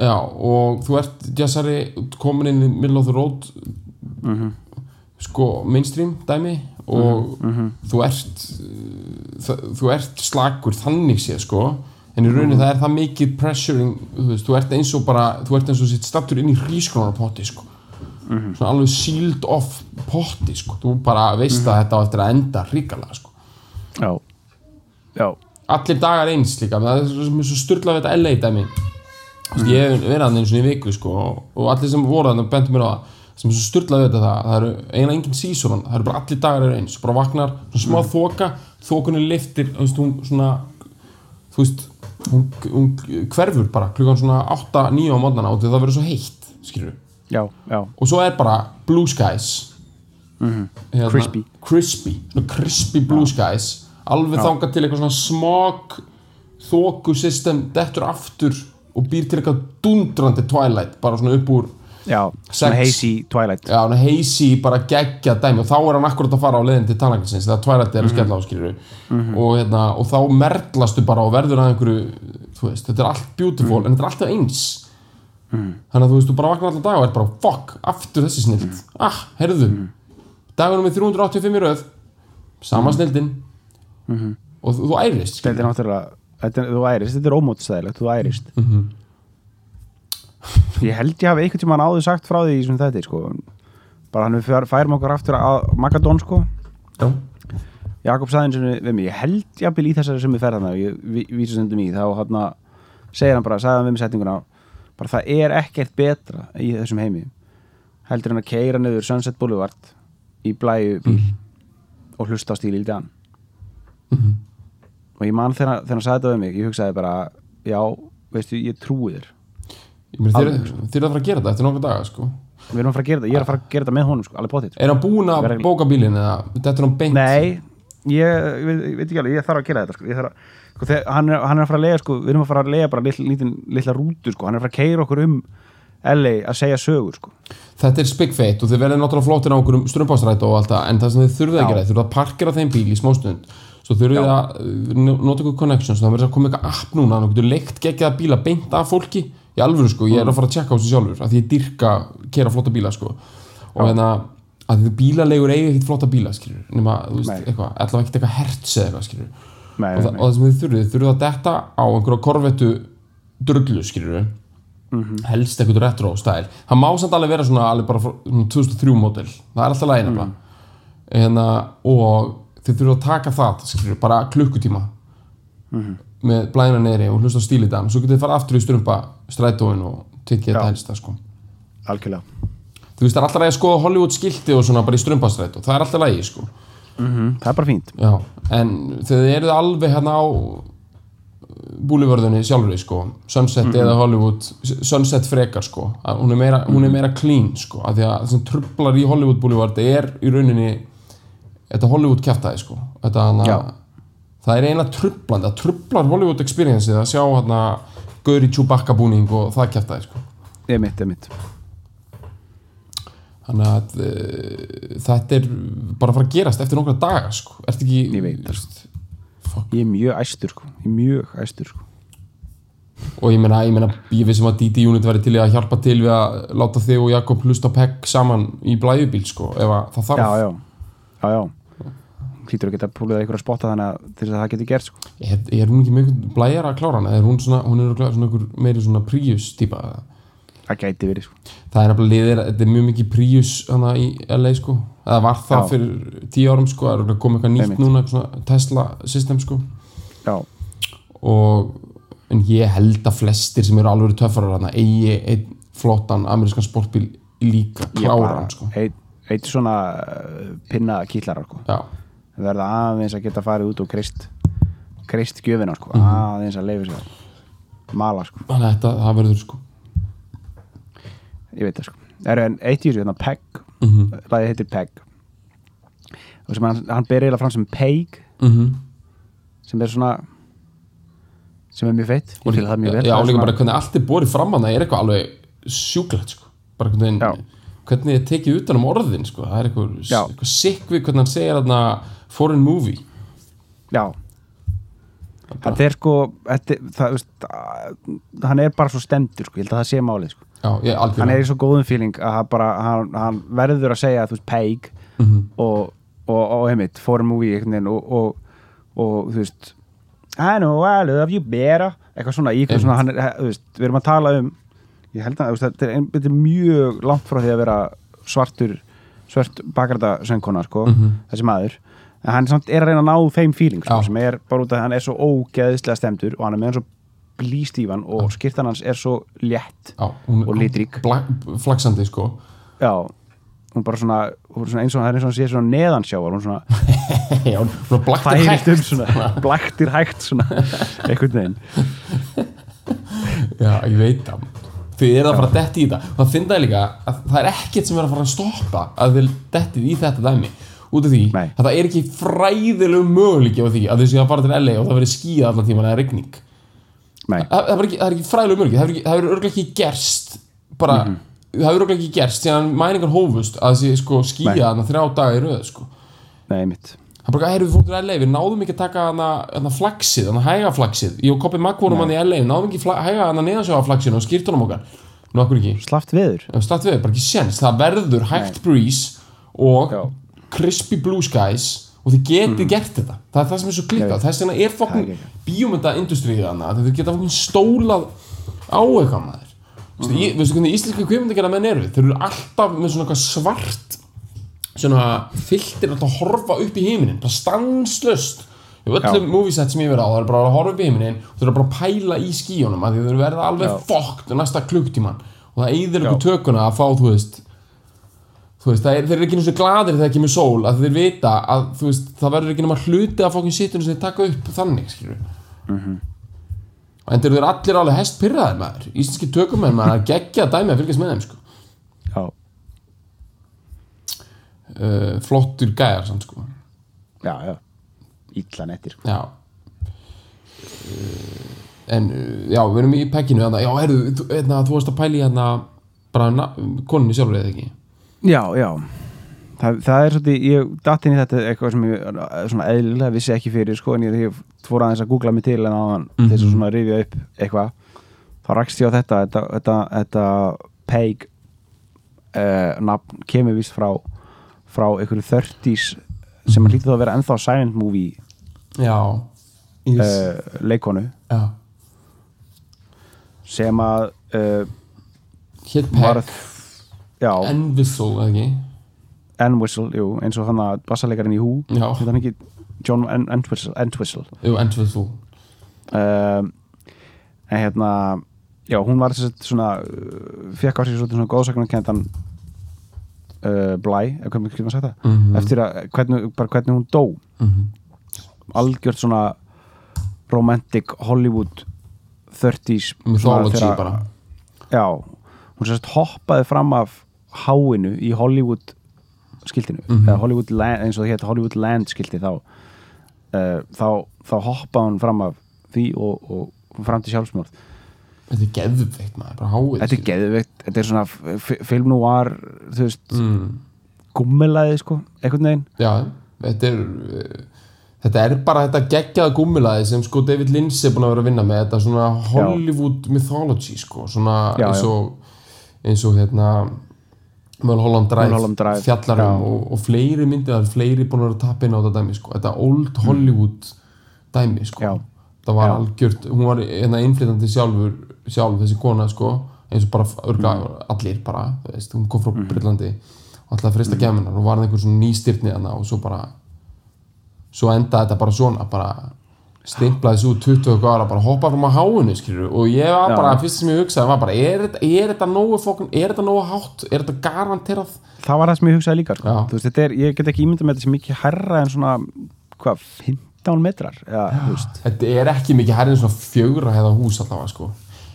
Já, og þú ert jazzari komin inn í middle of the road sko mainstream dæmi og þú ert það, þú ert slagur þannig séð sko en í rauninni það er það mikið pressuring þú, veist, þú ert eins og bara þú ert eins og sitt stattur inn í hrískronarpotti sko. Svona alveg sealed off potti sko. Þú bara veist að þetta á eftir að enda hrikalega sko. Já, já, allir dagar eins líka. Það er svo, við þetta LA dæmi. Mm. ég hef verið hann eins og í viku sko, og, og allir sem voru þannig bentum mér á það. Sem er svo styrlað við þetta það, það eru eiginlega engin season það eru bara allir dagar eru eins. Bara vaknar, svona smá þoka þokunni liftir, þú veist, hún svona þú veist hún, hún hverfur bara klukkan svona 8-9 á mótnana og það verður svo heitt skilur já, já. Og svo er bara blue skies. Hérna, Crispy. crispy, crispy blue skies. Alveg þangað til eitthvað svona smog þóku system dettur aftur og býr til eitthvað dundrandi twilight bara svona upp úr já, svona hazy twilight. Já, hann heisi bara geggja dæmi. Og þá er hann akkurat að fara á leiðin til tannlæknisins þegar twilight er að skella á skilur og, hérna, og þá merlastu bara og verður að einhverju þú veist, þetta er allt beautiful en þetta er alltaf eins. Þannig að þú veist, þú bara vaknar alltaf dag og er bara fuck, aftur þessi snild ah, heyrðu, dagunum er 385 í röð. Sama snildin og þú, þú ærist þetta er náttúrulega þetta er, þú ærist, þetta er ómótstæðilegt, þú ærist ég held ég hafi einhvern tímann áður sagt frá því sem þetta sko. bara hann við fær- færum okkur aftur að Magadón sko. Já, Jakob sagði eins og við mig, ég held jafnvel í þessari sem við ferðan og ég ví- vísa stundum í þá hann segir hann bara, sagði hann við mig setninguna bara það er ekkert betra í þessum heimi heldur en að keira niður Sunset Boulevard í blæju bíl og hlusta á stíl í dan. Og ég man þegar hann sagði þetta við mig ég hugsaði bara, já, veistu, ég trúi þér ég meina þið Alveg, þið er að fara að gera þetta eftir nokkuð daga sko. Við erum að fara að gera þetta, ég er að fara að gera þetta með honum sko, alveg potið er hann búinn að Verður- bóka bílinn eða þetta er hann beint? Nei, ég, ég, veit, ekki alveg, ég þarf að gera þetta sko. Að, sko, þegar, hann, er, hann er að fara að lega sko, við erum að fara að lega bara litla, litla, litla rútu sko. hann er að fara að keira okkur um LA að segja sögur sko. þetta er spikfeitt og þið verður náttúrulega flottir á okkur um strumpástrætt og allt það en það sem þið þurfið að gera, þið þurfið að parkera þeim bíl í smástund svo þurfið að uh, nota ykkur connections, það verður að koma eitthvað app núna þannig að þú getur leikt geggjaða bíla beint af fólki í alvöru sko, ég er að fara að tjekka á þessu sjálfur því ég dyrka kera flotta bíla sko. Og hérna, að bílalegur eiga ekkert flotta bíla skilur, nema, þú veist, eitthvað allavega ekkert eitthvað hertz eða eitthvað skilur Nei, og, nei, og það sem þið þurfið, þurfið að detta á einhverja korvettu drullu skilur helst eitthvað retro stæl það má samt alveg vera svona alveg bara frá, svona 2003 mótil, það er alltaf lægin mm. hérna, og þið þurfið að taka það skilur, bara klukkutíma með blæðina neyri og hlusta á stílið þann svo getið þið fara aftur í strumpa strætóin og tikið þetta Já. helsta sko. algjörlega þú veist það er alltaf lægi að skoða Hollywood skilti og svona bara í strumpastrætó, það er alltaf lægi sko. mm Það er bara fínt Já, en þegar þið eruð alveg hérna á búlivörðunni sjálfur sko, Sunset eða Hollywood Sunset frekar sko að hún er meira, hún er meira clean sko af því að það sem trublar í Hollywood búlivörð er í rauninni þetta Hollywood kjaftaði sko þetta hana, Já. Það er eina trublandi það trublar Hollywood experience að sjá hérna Gauri Chewbacca búning og það kjaftaði sko. Ég mitt, ég mitt þannig að uh, þetta er bara að fara að gerast eftir nokkra daga sko, ertu ekki Ég veit það, veist, Ég er mjög æstur sko. Ég er mjög æstur sko. og ég meina, ég meina, ég vissum að DD Unit væri til að hjálpa til við að láta þig og Jakob hlusta á PEG saman í blæjubíl sko, ef að það þarf. Já, já, já, já Hlýtur að geta púlið að ykkur að spotta þannig að þess að það geti gert sko. er, er hún ekki einhvern blæjar að klára hana er hún svona, hún er svona meiri svona Prius típa? Það gæti verið sko. það er liðir, þetta er mjög mikið Prius hana í LA sko eða var það Já. fyrir tíu árum sko, það er komið eitthvað nýtt núna, eitthvað svona Tesla system sko og en ég held að flestir sem eru alveg töffarar þarna eigi einn flottan amerískan sportbíl líka Ég klára hann sko eitt, svona uh, pinna kýtlarar sko. Verða aðeins að geta farið út og krist krist gjöfina sko. Mhm. aðeins að leifa sér mala sko, að þetta, það verður sko ég veit það sko er en eitt í þessu, hérna Peg mm -hmm. lagið heitir Peg og sem hann, hann ber eiginlega fram sem Peg Mm sem er svona sem er mjög feitt ég fíla það mjög vel já, Það er líka bara hvernig allt er borið fram að það er eitthvað alveg sjúklegt sko bara hvernig. Hvernig er tekið utan um orðin sko. Það er eitthvað, eitthvað sikk við hvernig hann segir þarna foreign movie. Já. Þetta er sko það, veist, að- hann er bara svo stendur sko, ég held að það sé málið sko. já, ég, hann er í svo góðum feeling að hann, bara, hann, hann verður að segja veist Peg Mhm. og, og, og heimitt, foreign movie veginn og, og, og þú veist I know I love you better eitthvað svona, eitthvað svona hann, veist, við erum að tala um ég held að þetta, er, þetta er mjög langt frá því að vera svartur svart bakarda söngkona sko, Mhm. þessi maður. En hann samt er að reyna að ná þeim feeling sko, sem er bara út af að hann er svo ógeðislega stemdur og hann er með hann svo blístífan og skýrtan hans er svo létt já, hún, og litrík. flaksandi sko. Já, hún bara svona, hún svona eins og það er eins og hann sé svona neðansjávar hún svona já, hún blaktir hægt. svona blaktir hægt svona einhvern veginn. Já, ég veit það Þið eru að fara að detti í þetta. Og það finna ég líka að það er ekkert sem er að fara að stoppa að þið dettið í þetta dæmi. Út af því Nei. að það er ekki fræðilegu möguleiki á því að þið séu að fara til LA og það verið skíða allan tíman eða rigning. Nei, það, það, er ekki, það er ekki fræðilegu möguleiki. Það hefur- það örgulega ekki gerst bara, Mhm. það hefur örgulega ekki gerst síðan mæningar hófust að þessi sko skíða þarna þrjá daga í röð sko. Nei, mitt Er bara, heyrðu, við fórum til LA, við náðum ekki að taka hana, hana flagsið, hana hæga flagsið Ég og Koppi Magg vorum hann í LA, við náðum ekki fla- hæga hana neðansjóða flagsið og skýrtunum okkar. Nú okkur ekki, Slaft veður. Er statt við, bara ekki séns. Það verður hægt breeze og Já. crispy blue skies og þið getið gert þetta. Það er það sem er svo klikkað, þess vegna er geggjað. bíómyndaindustrið hana Þið geta fokkin stólað á eitthvað maður. Veistu, Mhm. ég- Veistu svona fylltir að horfa upp í heiminin bara stanslöst í öllum moviesett sem ég verið á það er bara að horfa upp í heiminin og þau eru bara að pæla í skíunum að þau verða alveg fokkt næsta klukktíman og það eyðir ykkur tökuna að fá þú veist þú veist, það er, þeir eru ekki og gladir þegar kemur sól að þeir vita að þú veist, það verður ekki nema hluti af fokkin sittunum sem þeir taka upp þannig Mhm. og en þeir eru allir alveg hest pyrraðir maður. Íslenski tökumenn maður að gegja dæmi að fylgjast með þeim sko. Uh, flottur gæjar samt sko já, já Ítla nettir sko. Já uh, En uh, já, við erum í pekkinu. Já, herru, þú, hérna, þú varst að pæla í hérna bara konunni sjálfur eða ekki Já, já Það, það er svolítið, ég datt inn í þetta eitthvað sem ég svona eðlilega vissi ekki fyrir sko, en ég, ég fór aðeins að googla mig til en áðan Mhm. þess að svona rifja upp eitthvað þá rakst ég á þetta þetta, þetta, þetta Peig uh, nafn kemur vist frá frá einhverju 30s sem hlýtur þá að vera ennþá silent movie Já yes. uh, leikonu Já. Sem að uh, Hétt var Peck já, En Whistle, ekki? N-Whistle, jú, eins og hann að bassalegarinn í hú, þetta hann ekki John N-Whistle Jú, En Whistle. Um, en hérna já, hún var svona uh, fekk á sig svona góðsagnarkendan uh, blæ ef hvernig maður sagt það Mhm. eftir að hvernig, bara hvernig hún dó Mhm. algjört svona romantic Hollywood 30s svona Mythology bara já, hún sérst hoppaði fram af háinu í Hollywood skiltinu, Mhm. eða Hollywood Land, eins og það hétt Hollywood Land skilti þá uh, þá, þá hoppaði hún fram af því og, og fram til sjálfsmjörð Þetta er geðveikt maður, bara háið þetta er geðveikt, þetta er svona film var, þú veist mm. gummilaði sko, einhvern veginn Já, þetta er uh, Þetta er bara þetta geggjaða gúmmilaði sem sko David Lynch er búin að vera að vinna með þetta svona Hollywood mythology sko svona Já, eins já. og eins og hérna Mulholland Drive, fjallarum já. og, og fleiri er fleiri búin að vera inn á þetta dæmi sko, þetta old Hollywood dæmi sko Já. það var Já. algjört, hún var hérna innflytandi sjálfur, sjálf þessi kona sko eins og bara örgla, Mm. allir bara, þú veist, hún kom frá Mhm. Breitlandi og alltaf að frista mm. geminnar og var einhver svona nýstyrni þarna og svo bara svo endaði þetta bara svona bara stimplaði svo 20 og ára bara hoppa fram á háinu skilur og ég var bara, fyrst sem ég hugsaði var bara, er, þetta- er þetta nógu fókun, er þetta nógu hátt er þetta garanterað það var það sem ég hugsaði líka sko. Veist, þetta er, ég get ekki ímyndað með þetta sem mikið herra en svona, hvað, 15 metrar eða, þetta er ekki mikið hærri en svona fjögra hefða hús allavega sko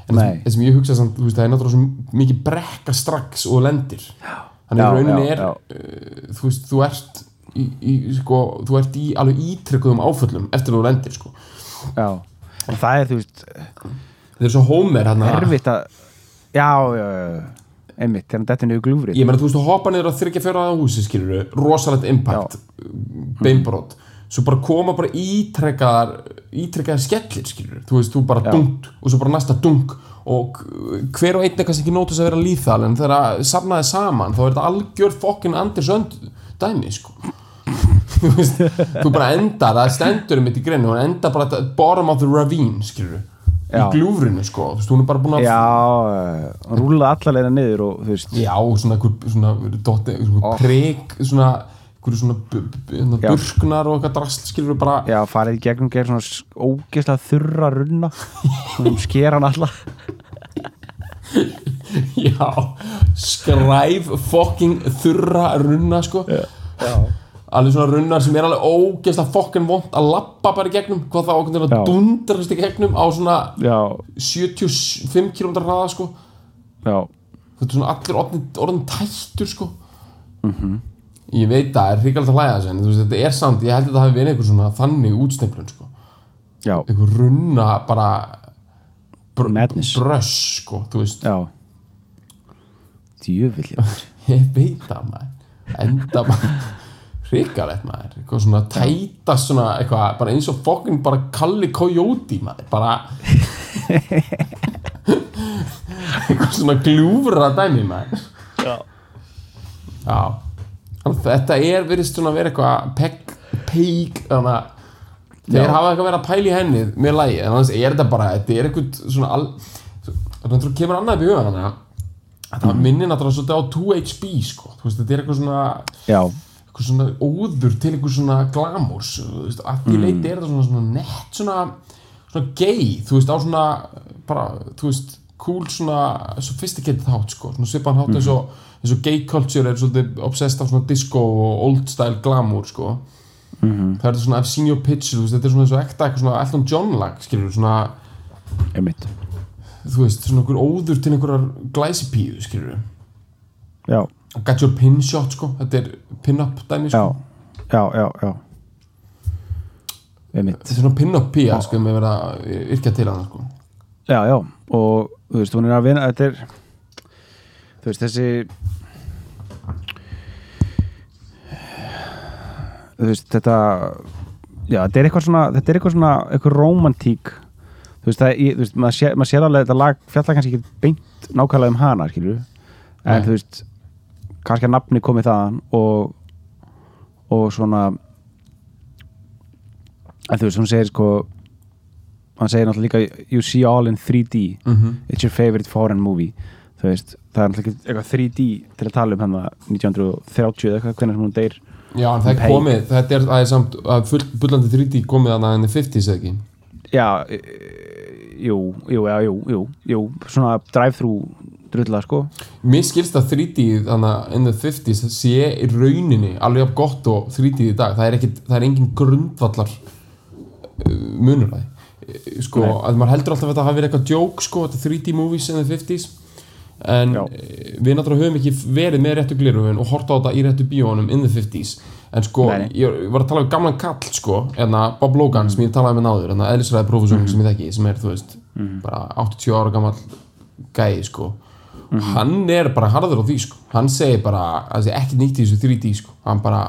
en það sem- það ég hugsaði samt, veist, það er náttúrulega mikið brekka strax og lendir. Þannig í rauninni er uh, þú veist, þú ert í, í, sko, þú ert í alveg ítrekkuðum áföllum eftir þú lendir sko. Já. Og það er, þú veist, þetta er svo hómer hérna. erfitt að já, já, já, einmitt þegar þetta er niður glúfrið. Ég meina þú veist þú hoppa niður á þryggja fjóraða húsi skilur rosalegt impact beinbrot svo bara koma bara ítrekkaðar ítrekkaðar skellir skilur þú veist þú bara Já. dungt og svo bara næsta dung og hver og einn er kannski ekki nótus að vera líþal en þegar að safnaði saman þá er þetta algjör fokkin Anders Önd dæmi sko þú veist þú bara endar það stendur um mitt í greinu og endar bara bottom of the ravine skilur í Já. gljúfrinu sko þú veist hún er bara búin að já, hann rúlaði allalega niður og þú veist, Já, svona einhver svona, dotti, svona Oh. prik svona, einhver svona bu- bu- hérna, Já. burknar og eitthvað drast skilur við bara já, farið í gegnum gerð svona ógeðslega þurra runna. Svona sker hann alla. Já, skræf fucking þurra runna sko. Já, alveg svona runnar sem er alveg ógeðslega fucking vond að lappa bara í gegnum hvað það okkur til að Já. dundrast í gegnum á svona já, 75 km hraða sko. Já, þetta er svona allir orðin, orðin tættur sko. Mhm. Ég veit það er hrikalegt að hlæða þessu en þú veist þetta er samt, ég held að það hafi verið einhver svona þannig útsneflun sko. Já, einhver runna bara br Madness. bröss sko, þú veist. Já. ég veit það maður. Enda maður hrikalegt maður, eitthvað svona tætast svona eitthvað, bara eins og fokkin bara Kalli Coyote maður, bara eitthvað svona gljúfra dæmi maður. Já. já þetta er virðist svona að vera eitthvað peg, peg þannig að þeir hafa eitthvað að pæla í henni með lægi, en annars er þetta bara þetta er eitthvað svona al, þannig að kemur annað upp í huga þannig að það Mhm. minnir náttúrulega svolítið á 2HB sko, þú veist, þetta er eitthvað svona já, eitthvað svona óður til eitthvað svona glamúrs, þú veist, að Mm. því leiti er þetta svona, svona nett svona svona gay, þú veist, á svona bara, þú veist, cool svona sophisticated hátt, sko, svona svipan hátt eins Mhm. og, eins og gay culture er svolítið obsessed af svona disco og old style glamour, sko. Mhm. það er svona I've seen your picture, þetta er svona eins og ekta eitthvað svona Elton John lag, skilur, svona einmitt. þú veist, svona einhver óður til einhverjar glæsipíðu, skilur já, got your pin shot, sko, þetta er pin-up dæmi, já, sko. Já, já, já einmitt. Þetta er svona pin-up pía, sko, með vera að yrkja til hann, sko Já, já, og þú veist, hún er að vinna þetta er þú veist, þessi þú veist, þetta já, þetta er eitthvað svona þetta er eitthvað svona, eitthvað romantík þú veist, það, þú veist, maður sér, maður sér alveg þetta lag fjalla kannski ekki beint nákvæmlega um hana, skilur en Nei. þú veist kannski að nafni komið þaðan og og svona en þú veist, hún segir sko hann segir náttúrulega líka you see all in 3D mm it's your favorite foreign movie. Þú veist, það er náttúrulega eitthvað 3D til að tala um hann 1930 eða eitthvað, hvernig sem hún deyr. Já, en það er komið, þetta er, er samt að full, bullandi 3D komið að henni 50s eða ekki? Já, e, jú, jú, já, jú, jú, jú svona drive-thru drulla sko. Mér skilst að 3D þannig að in the 50s sé í rauninni alveg af gott og 3D í dag. Það er, ekki, það er engin grundvallar munur það sko, Nei. að maður heldur alltaf að þetta hafi verið eitthvað joke sko, þetta 3D movies in the 50s en Já. eh, við náttúrulega höfum ekki verið með réttu glirufin og horta á þetta í réttu bíónum in the 50s en sko, Nei, ég, var að tala um gamlan kall sko, enna Bob Logan sem ég talaði með náður, enna eðlisræði professorinn sem ég þekki, sem er, þú veist bara 80 ára gammal gæi sko. Hann er bara harður á því sko. Hann segir bara að það sé ekki nýtt í þessu 3D sko. Hann bara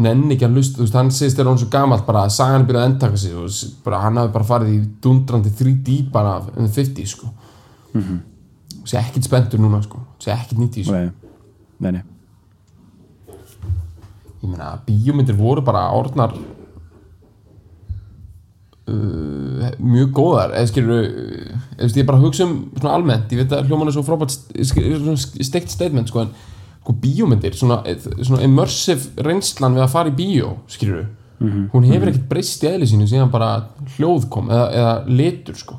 nenni ekki að lust, þú veist, hann segist þér hann svo gamall bara að sagan er byrjað að endtaka sig og bara hann hafi bara farið í dundrandi 3D bara um 50 sko. Sé ekkert spenntur núna sko. Sé ekkert nýtt í þessu. Nei, nei, nei. ég meina, bíómyndir voru bara orðnar uh, mjög góðar. Eða skilur eða ég bara hugsa um svona almennt. Ég veit að hljóman er svo frábært steikt statement sko en sko bíómyndir svona, svona immersive reynslan við að fara í bíó skilur hún hefur ekkert breyst í eðli sínu síðan bara hljóð kom eða, eða litur sko.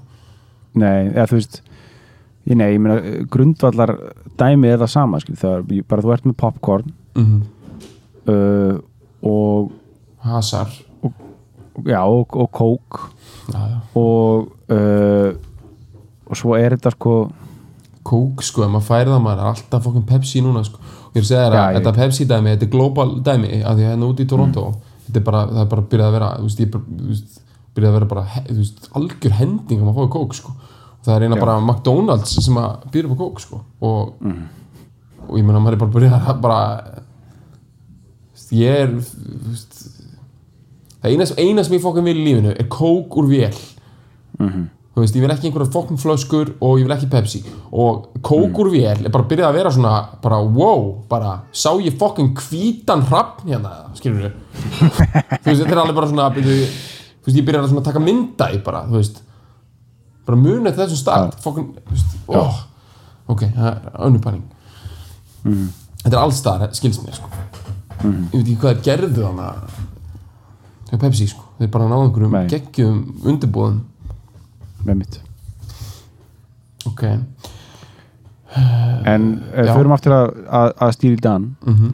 Nei, eða þú veist ég, Nei, ég meina grundvallar dæmi er það sama skil, það er bara þú ert með popcorn mm uh, og hasar. Já, og, og kók. Já, já. og uh, og svo er þetta sko kók sko, ef maður færi það maður er alltaf fokkin Pepsi núna sko. Og ég er að segja þér að þetta Pepsi dæmi, þetta er global dæmi af því að hérna úti í Toronto þetta er bara, það er bara byrjað að vera þú veist, ég byrjað að vera bara þú veist, algjör hending að maður fóði kók sko. Og það er eina Já. bara McDonalds sem að byrja upp á kók sko. Og, og ég meina maður er bara byrjað að bara ég er veist, það eina, eina sem ég fokkin vil í lífinu er kók úr vél þú veist, ég vil ekki einhverja fokkin flöskur og ég vil ekki Pepsi. Og kók úr vél er bara byrjað að vera svona bara wow, bara sá ég fokkin hvítan hrappn hérna, skilur við þú veist, þetta er alveg bara svona byrju, þú veist, ég byrjað að svona taka mynda í bara, þú veist. Bara muni eftir þessum start fokkin, þú veist, oh, ok, það er önnupæling þetta er allstar, skils mér sko. ég veit ekki hvað er gerðu þannig að Pepsi, sko, þeir bara náðu einhverjum geggjum undirbúðum með mitt. Ok, en uh, förum aftur að, að, að stíli dan mhm.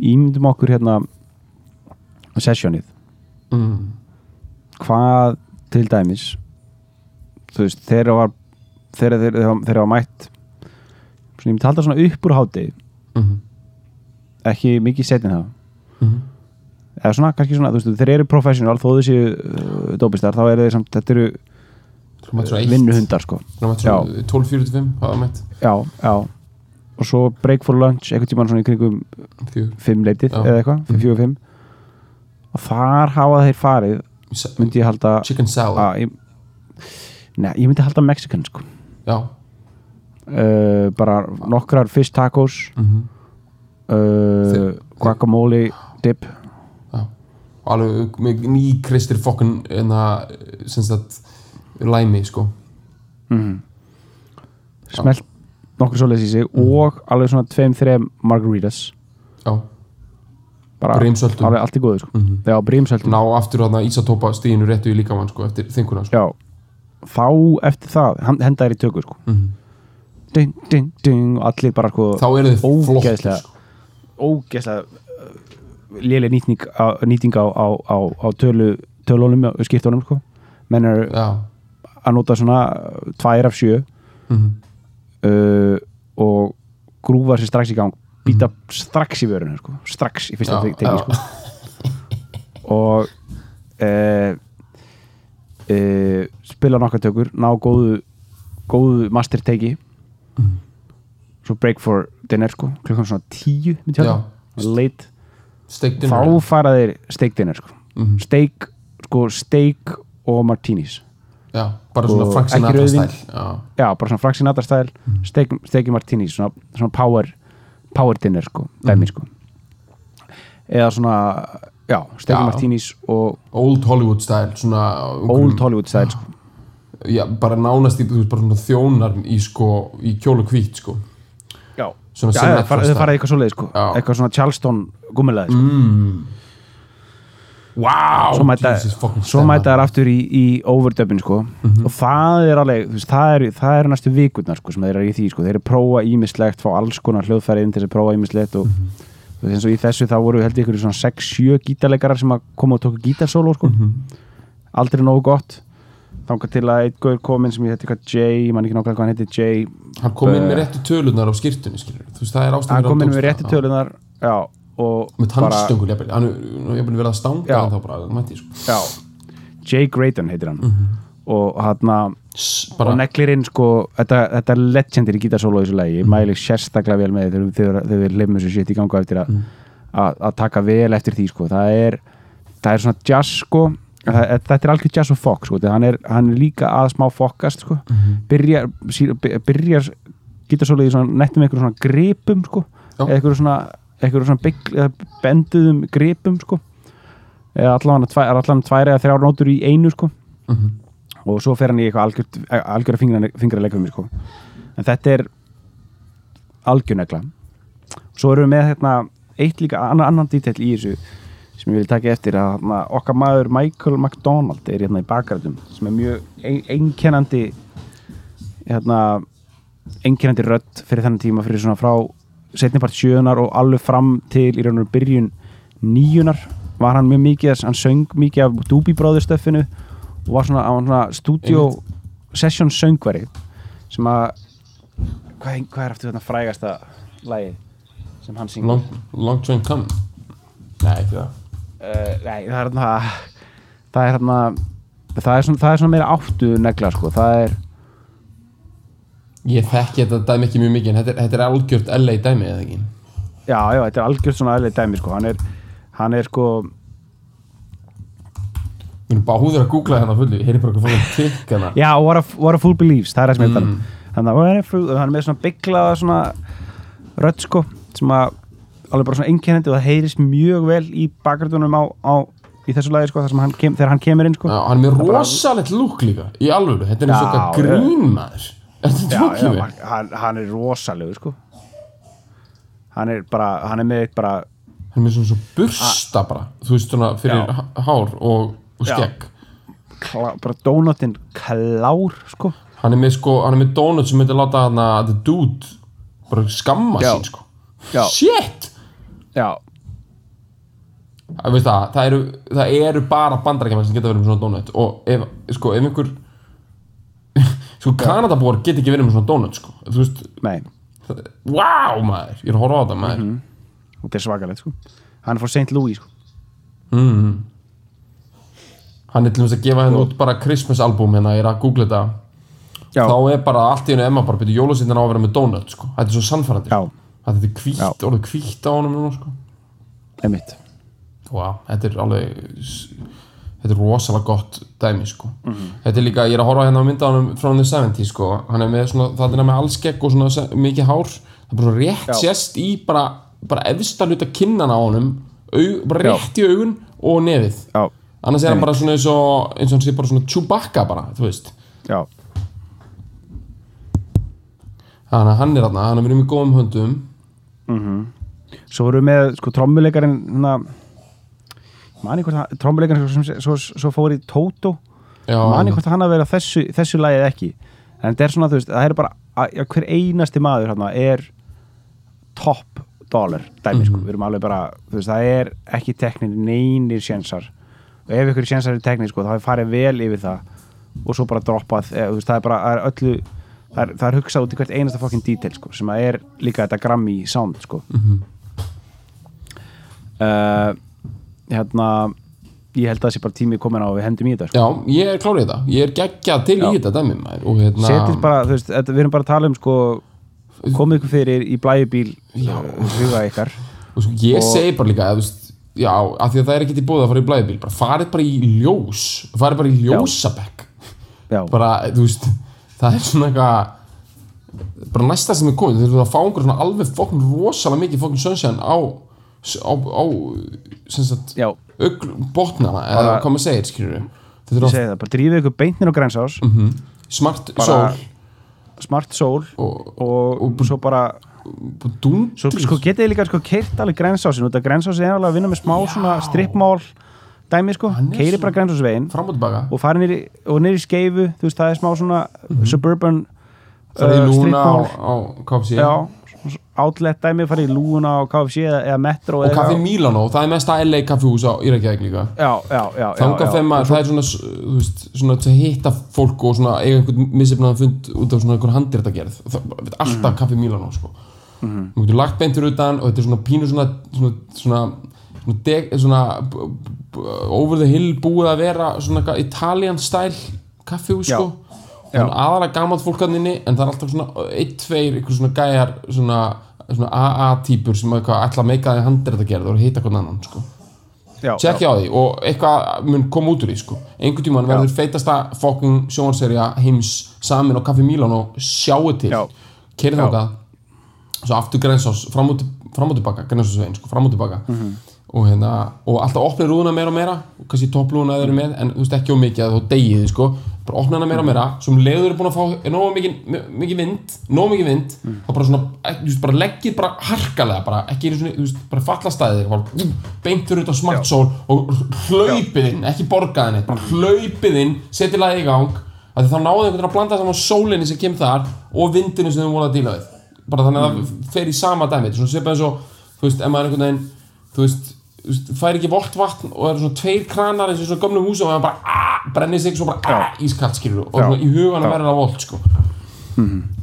Ímyndum okkur hérna sessionið. Mm. hvað til dæmis þú veist, þegar var þegar þeir, þeir, þeir var mætt svona, ég myndi halda svona upp úr hátegi Mhm. ekki mikið setnin það Mhm. eða svona, kannski svona, þú veist, þeir eru professional þó þessi uh, dópistar, þá eru þeir samt þetta eru Það mætti svo eitt vinnuhundar sko. Það mætti svo 12.45 hafa mætt? Já, já. Og svo break for lunch, einhvern tímann svona í kringum Fjögur. fimm leitið Já. eða eitthvað, Mhm. fjögur fimm. Og þar hafa þeir farið myndi ég halda Chicken salad ég, Nei, ég myndi halda Mexican sko. Já. Uh, bara nokkrar fish tacos mm uh, Þi- guacamole dip. Já. Alveg með ný kristir fokkin en það sem sagt læmi sko mm. smelt nokkur svoleiðis í sig og alveg svona tveim, þreim margaritas Já bara Brimsöltum. alveg allt í góðu sko. Mhm. já, brímsöltum Ná aftur þarna ísatópa stíðinu réttu í líkamann sko eftir þinguna sko já, þá eftir það henda þær í tökur sko. Mhm. ding, ding, ding og allir bara sko, Þá eru þið flott ógeðslega sko. ógeðslega léleg nýtning á, nýting á, á, á, á tölu tölunum skiptunum sko. menn er Já að nota svona tvær af sjö Mhm. uh, og grúfa sér strax í gang býta strax í vöruna sko. strax í fyrsta já. sko. og uh, uh, spila nokkar tökur ná góðu góðu master teki Mhm. svo break for dinner sko, klukkan svona tíu late þá fara þeir steak dinner sko. Mhm. steak, sko, steak og martinis Já Bara svona Frank ekki Sinatra rauðvín. stæl Já já, bara svona Frank Sinatra stæl Mhm. steak, steak í martinis, svona, svona power power dinner, sko, dæmi Mhm. sko eða svona já, Já. martinis og Old Hollywood stæl Svona old Hollywood stæl sko. Já, bara nánast í, þjónar í sko, í kjólu hvít sko já, já, Sinatra það fara, stæl. það fara eitthvað svoleið sko. Já. eitthvað svona Charleston gummilaði sko. mm. Wow svo mæta, þær aftur í, í overdubin sko. Mhm. og það er alveg það, er, það er næstu vikurnar sko, sem þeir eru í því sko. þeir eru prófa ímislegt, fá alls konar hljóðfæri inn til þess að prófa ímislegt og Mhm. þú veist, eins og í þessu þá voru held ég ykkur svona 6-7 gítarleikarar sem að koma og tóku gítarsóló sko. Mhm. aldrei nógu gott þangað til að einn gaur kominn sem ég heiti eitthvað Jay, ég man ekki nákvæmlega hvað hann heiti Jay Hann kom inn með Eh. réttu tölunar á skýrtunni það er ástæður hann kom inn með rétti tölunar já, og Með tannstöngul, Hann er jafnvel verið að stanga en þá bara, mætti sko. Já, Jay Graydon heitir hann. Og hann S- og Bara, neglir inn sko þetta, þetta legendir í gítarsólu í þessu lagi. Ég mæli sérstaklega vel með því þegar þegar við leifum þessu shit í ganga eftir að að taka vel eftir því sko. Það er, það er svona jazz sko. Það, þetta er algjör jazz og fokk sko. Þegar hann er, hann er líka að smá fokkast sko. Byrjar, sí- by- byrjar gítarsólu í svona nettum svona gripum sko. Eða eitthvað svona, eitthvað svona benduðum gripum sko eða allavega tvær, allavega tvær eða þrjár nótur í einu sko Mhm. og svo fer hann í eitthvað algjör fingra, fingra leika um sko. en þetta er algjörnegla svo erum við með hérna, eitt líka annan, annan dítill í þessu sem ég vil taka eftir að hana, okkar maður Michael McDonald er hérna í bakgrætum sem er mjög ein- einkennandi hérna einkennandi rödd fyrir þennan tíma fyrir svona frá setnipart sjöunar og alveg fram til í raun og byrjun níunar var hann mjög mikið, hann söng mikið af Doobie Brothers stöffinu og var svona, svona studio session söngvari sem að hvað, hvað er aftur þetta frægasta lagi sem hann syngur? Long, long train come. Nei, ekki það. Uh, nei, það er þarna það er þarna það er svona, það er svona meira áttu negla sko. það er, ég þekki þetta dæmi ekki mjög mikið en þetta er, þetta er algjört LA dæmi eða ekki já, já, þetta er algjört svona aðlega dæmi sko. hann er, hann er sko við erum báður að googla hérna á fullu heyri bara hvað fólk tikk hérna já, what a, what a fool believes, það er það sem ég Mm. mm. þannig að hann er með svona bygglaða svona rödd sko sem að alveg bara svona einkennandi og það heyrist mjög vel í bakgröndunum á, á í þessu lagi sko, þar sem hann kem, þegar hann kemur inn sko. Já, hann er með er bara- rosalegt lúk líka í alvöru, þetta er eins og eitthvað grín maður er þetta já, já, hann- hann, er rosalegur sko. Hann er bara, hann er með eitt bara hann er með svona svo bursta bara. Þú veist svona fyrir Já. hár og, og skegg. Klá, bara donutinn klár sko. Hann er með sko, hann er með donut sem myndi láta hann að the dude bara skamma sín sko. Já. shit! Já, Það, það, það, eru, það eru bara bandarækjumar sem geta verið með svona donut og ef, sko, ef einhver sko, Kanadabúar geta ekki verið með svona donut sko, þú veist nei, það, wow maður, ég er að horfa á þetta maður Mhm. þetta er svakalegt sko hann er frá St. Louis sko mm. hann er til dæmis að gefa henni út bara Christmas album hérna, ég er að googla þetta já, þá er bara allt í hennu Emma bara byrju jólasýttin á að vera með donut sko. þetta er svo sannfærandi já, að þetta er hvítt, Já. orðið hvítt á honum núna sko. einmitt wow, þetta er alveg þetta er rosalega gott dæmi sko. Mhm. þetta er líka, ég er að horfa hérna á mynda á honum frá the 70 sko. hann er með svona, það er með allskegg og svona mikið hár, það er bara rétt Já. sést í bara, bara efsta hluta kinnana á honum, aug, bara Já. rétt í augun og nefið já, annars er hann bara svona eins og eins og hann sé bara svona Chewbacca bara, þú veist já, þannig að hann er þarna, hann er verið með góðum höndum svo voru við með sko trommuleikarinn hérna mani hvort hann, trommuleikarinn sem svo, svo fór í Tótó. Mani hvort hann að vera þessu, þessu lagið ekki. En þetta er svona, þú veist, það er bara að, hver einasti maður hérna er top dollar dæmi, sko, við erum alveg bara, þú veist, það er ekki teknir neynir sjensar. Og ef ykkur sjensar er teknir, sko, þá er farið vel yfir það. Og svo bara droppað þú veist, það er bara, það er öllu það er, það er hugsað út í hvert einasta fokkin detail, sko, sem að er líka þetta grammi sound, sko. Uh, hérna ég held að það sé bara tími komin á að við hendum í þetta, sko. Já, ég er klárið þetta. Ég er geggjað til í Já. þetta dæmi maður og hérna setjast bara, þú veist, þetta, við erum bara að tala um sko, komið ykkur fyrir í blæjubíl huga ykkar. Og sko, ég Og- segi bara líka að, þú veist, já, af því að það er ekkert í búið að fara í blæðibíl bara farið bara í ljós farið bara í ljósabekk. Já, bara, þú veist, það er svona eitthvað bara næsta sem er komið þeir eru að fá einhver svona alveg fokkin rosalega mikið fokkin sunshine á á, á já, botnana eða hvað maður segir, skilur við ég segi það, bara drífið ykkur beintnir á grænsás að smart Bara- sól. smart soul og, og, og- svo bara og dún svo sko getið líka sko keirt alveg grænsásin út að grænsásin er alveg að vinna með smá svona strippmál dæmi sko, er keiri bara grænsánsvegin fram og og farið nýri, og nýri skeifu þú veist, það er smá svona suburban farið í uh, lúna á, á KFC já, outlet dæmi farið í lúuna á KFC eða, metro og eitthvað. Milano, það er mesta LA kaffihús á Írakjavík líka já, já, já, já, þanga já. femma, það er svona veist, svona að hitta fólk og svona eiga einhvern missefnaðan fund út af svona einhvern handréttagerð Það- alltaf kaffi Milano sko. Mhm. þú getur lagt beintur utan og þetta er svona pínu svona svona, svona, deg, svona over the hill búið að vera svona eitthvað Italian style kaffihús Já. sko aðalega gamalt fólk að inni en það er alltaf svona eitt, tveir, einhver svona gæjar svona, svona AA-týpur sem eitthvað ætla að meika því handréttagerð og hitta hvern annan sko tjekkja á því og eitthvað mun koma út úr því sko. einhvern tímann verður feitasta fucking sjónserja heims samin á Kaffi Mílan og sjáu til Já. þákað svo aftur grensás, fram og, tilbaka grensásvegin, sko, fram og tilbaka Mhm. og, hérna, og alltaf opnir rúðuna meira og meira og kannski topplúðuna eða eru með en þú veist ekki á mikið að þú degið sko. Bara opna hana meira og meira. Svo um leiður er búin að fá nógu mikið, mikið vind nógu mikið vind þá bara svona, eh, veist, bara leggið bara harkalega bara ekki einu svona, veist, bara falla staðið bara mm, beint fyrir út á smart zone og hlaupið inn, ekki borgaðið neitt bara hlaupið inn, setið lagið í gang þá náðu einhvern veginn að blanda saman sólinni sem kemur þar og vindinu sem þau voru að díla við. Bara þannig að það fer í sama dæmi. Svona svipað eins og, þú veist, ef maður er einhvern veginn þú veist, fær ekki volt vatn og það eru svona tveir kranar eins og svona gömlum húsum og það bara aah, brennir sig svo bara aah, ískalt skilur og svona í huganum Já. verður það volt sko.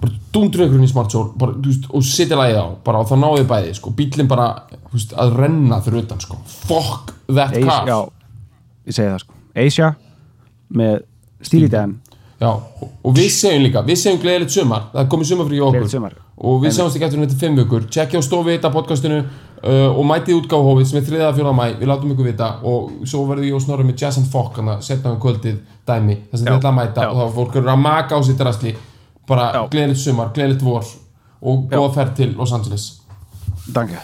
Bara dundru ykkur inn í smart zone bara, veist, og setja lagið á bara, og þá náðu þið bæði sko, bílinn bara veist, að renna fyrir utan sko. Fuck that Ace, car. já, ég segi það sko. Asia með Dan Já, og, og við segjum líka, við segjum gleðilegt sumar. Það er komið sumar fyrir okkur. Og við sjáumst ekki eftir þetta fimm vikur. Tjekkja á stofi þetta podcastinu uh, og mætið útgáfhófið sem er 3. 4. mæ við látum ykkur vita og svo verðum ég og snorrum með Jazz and Fok hann að setja um kvöldið dæmi þess að þið ætla að mæta já. og þá fólk eru að maka á sitt rastli bara gleðilegt sumar, gleðilegt vor og góða ferð til Los Angeles Danke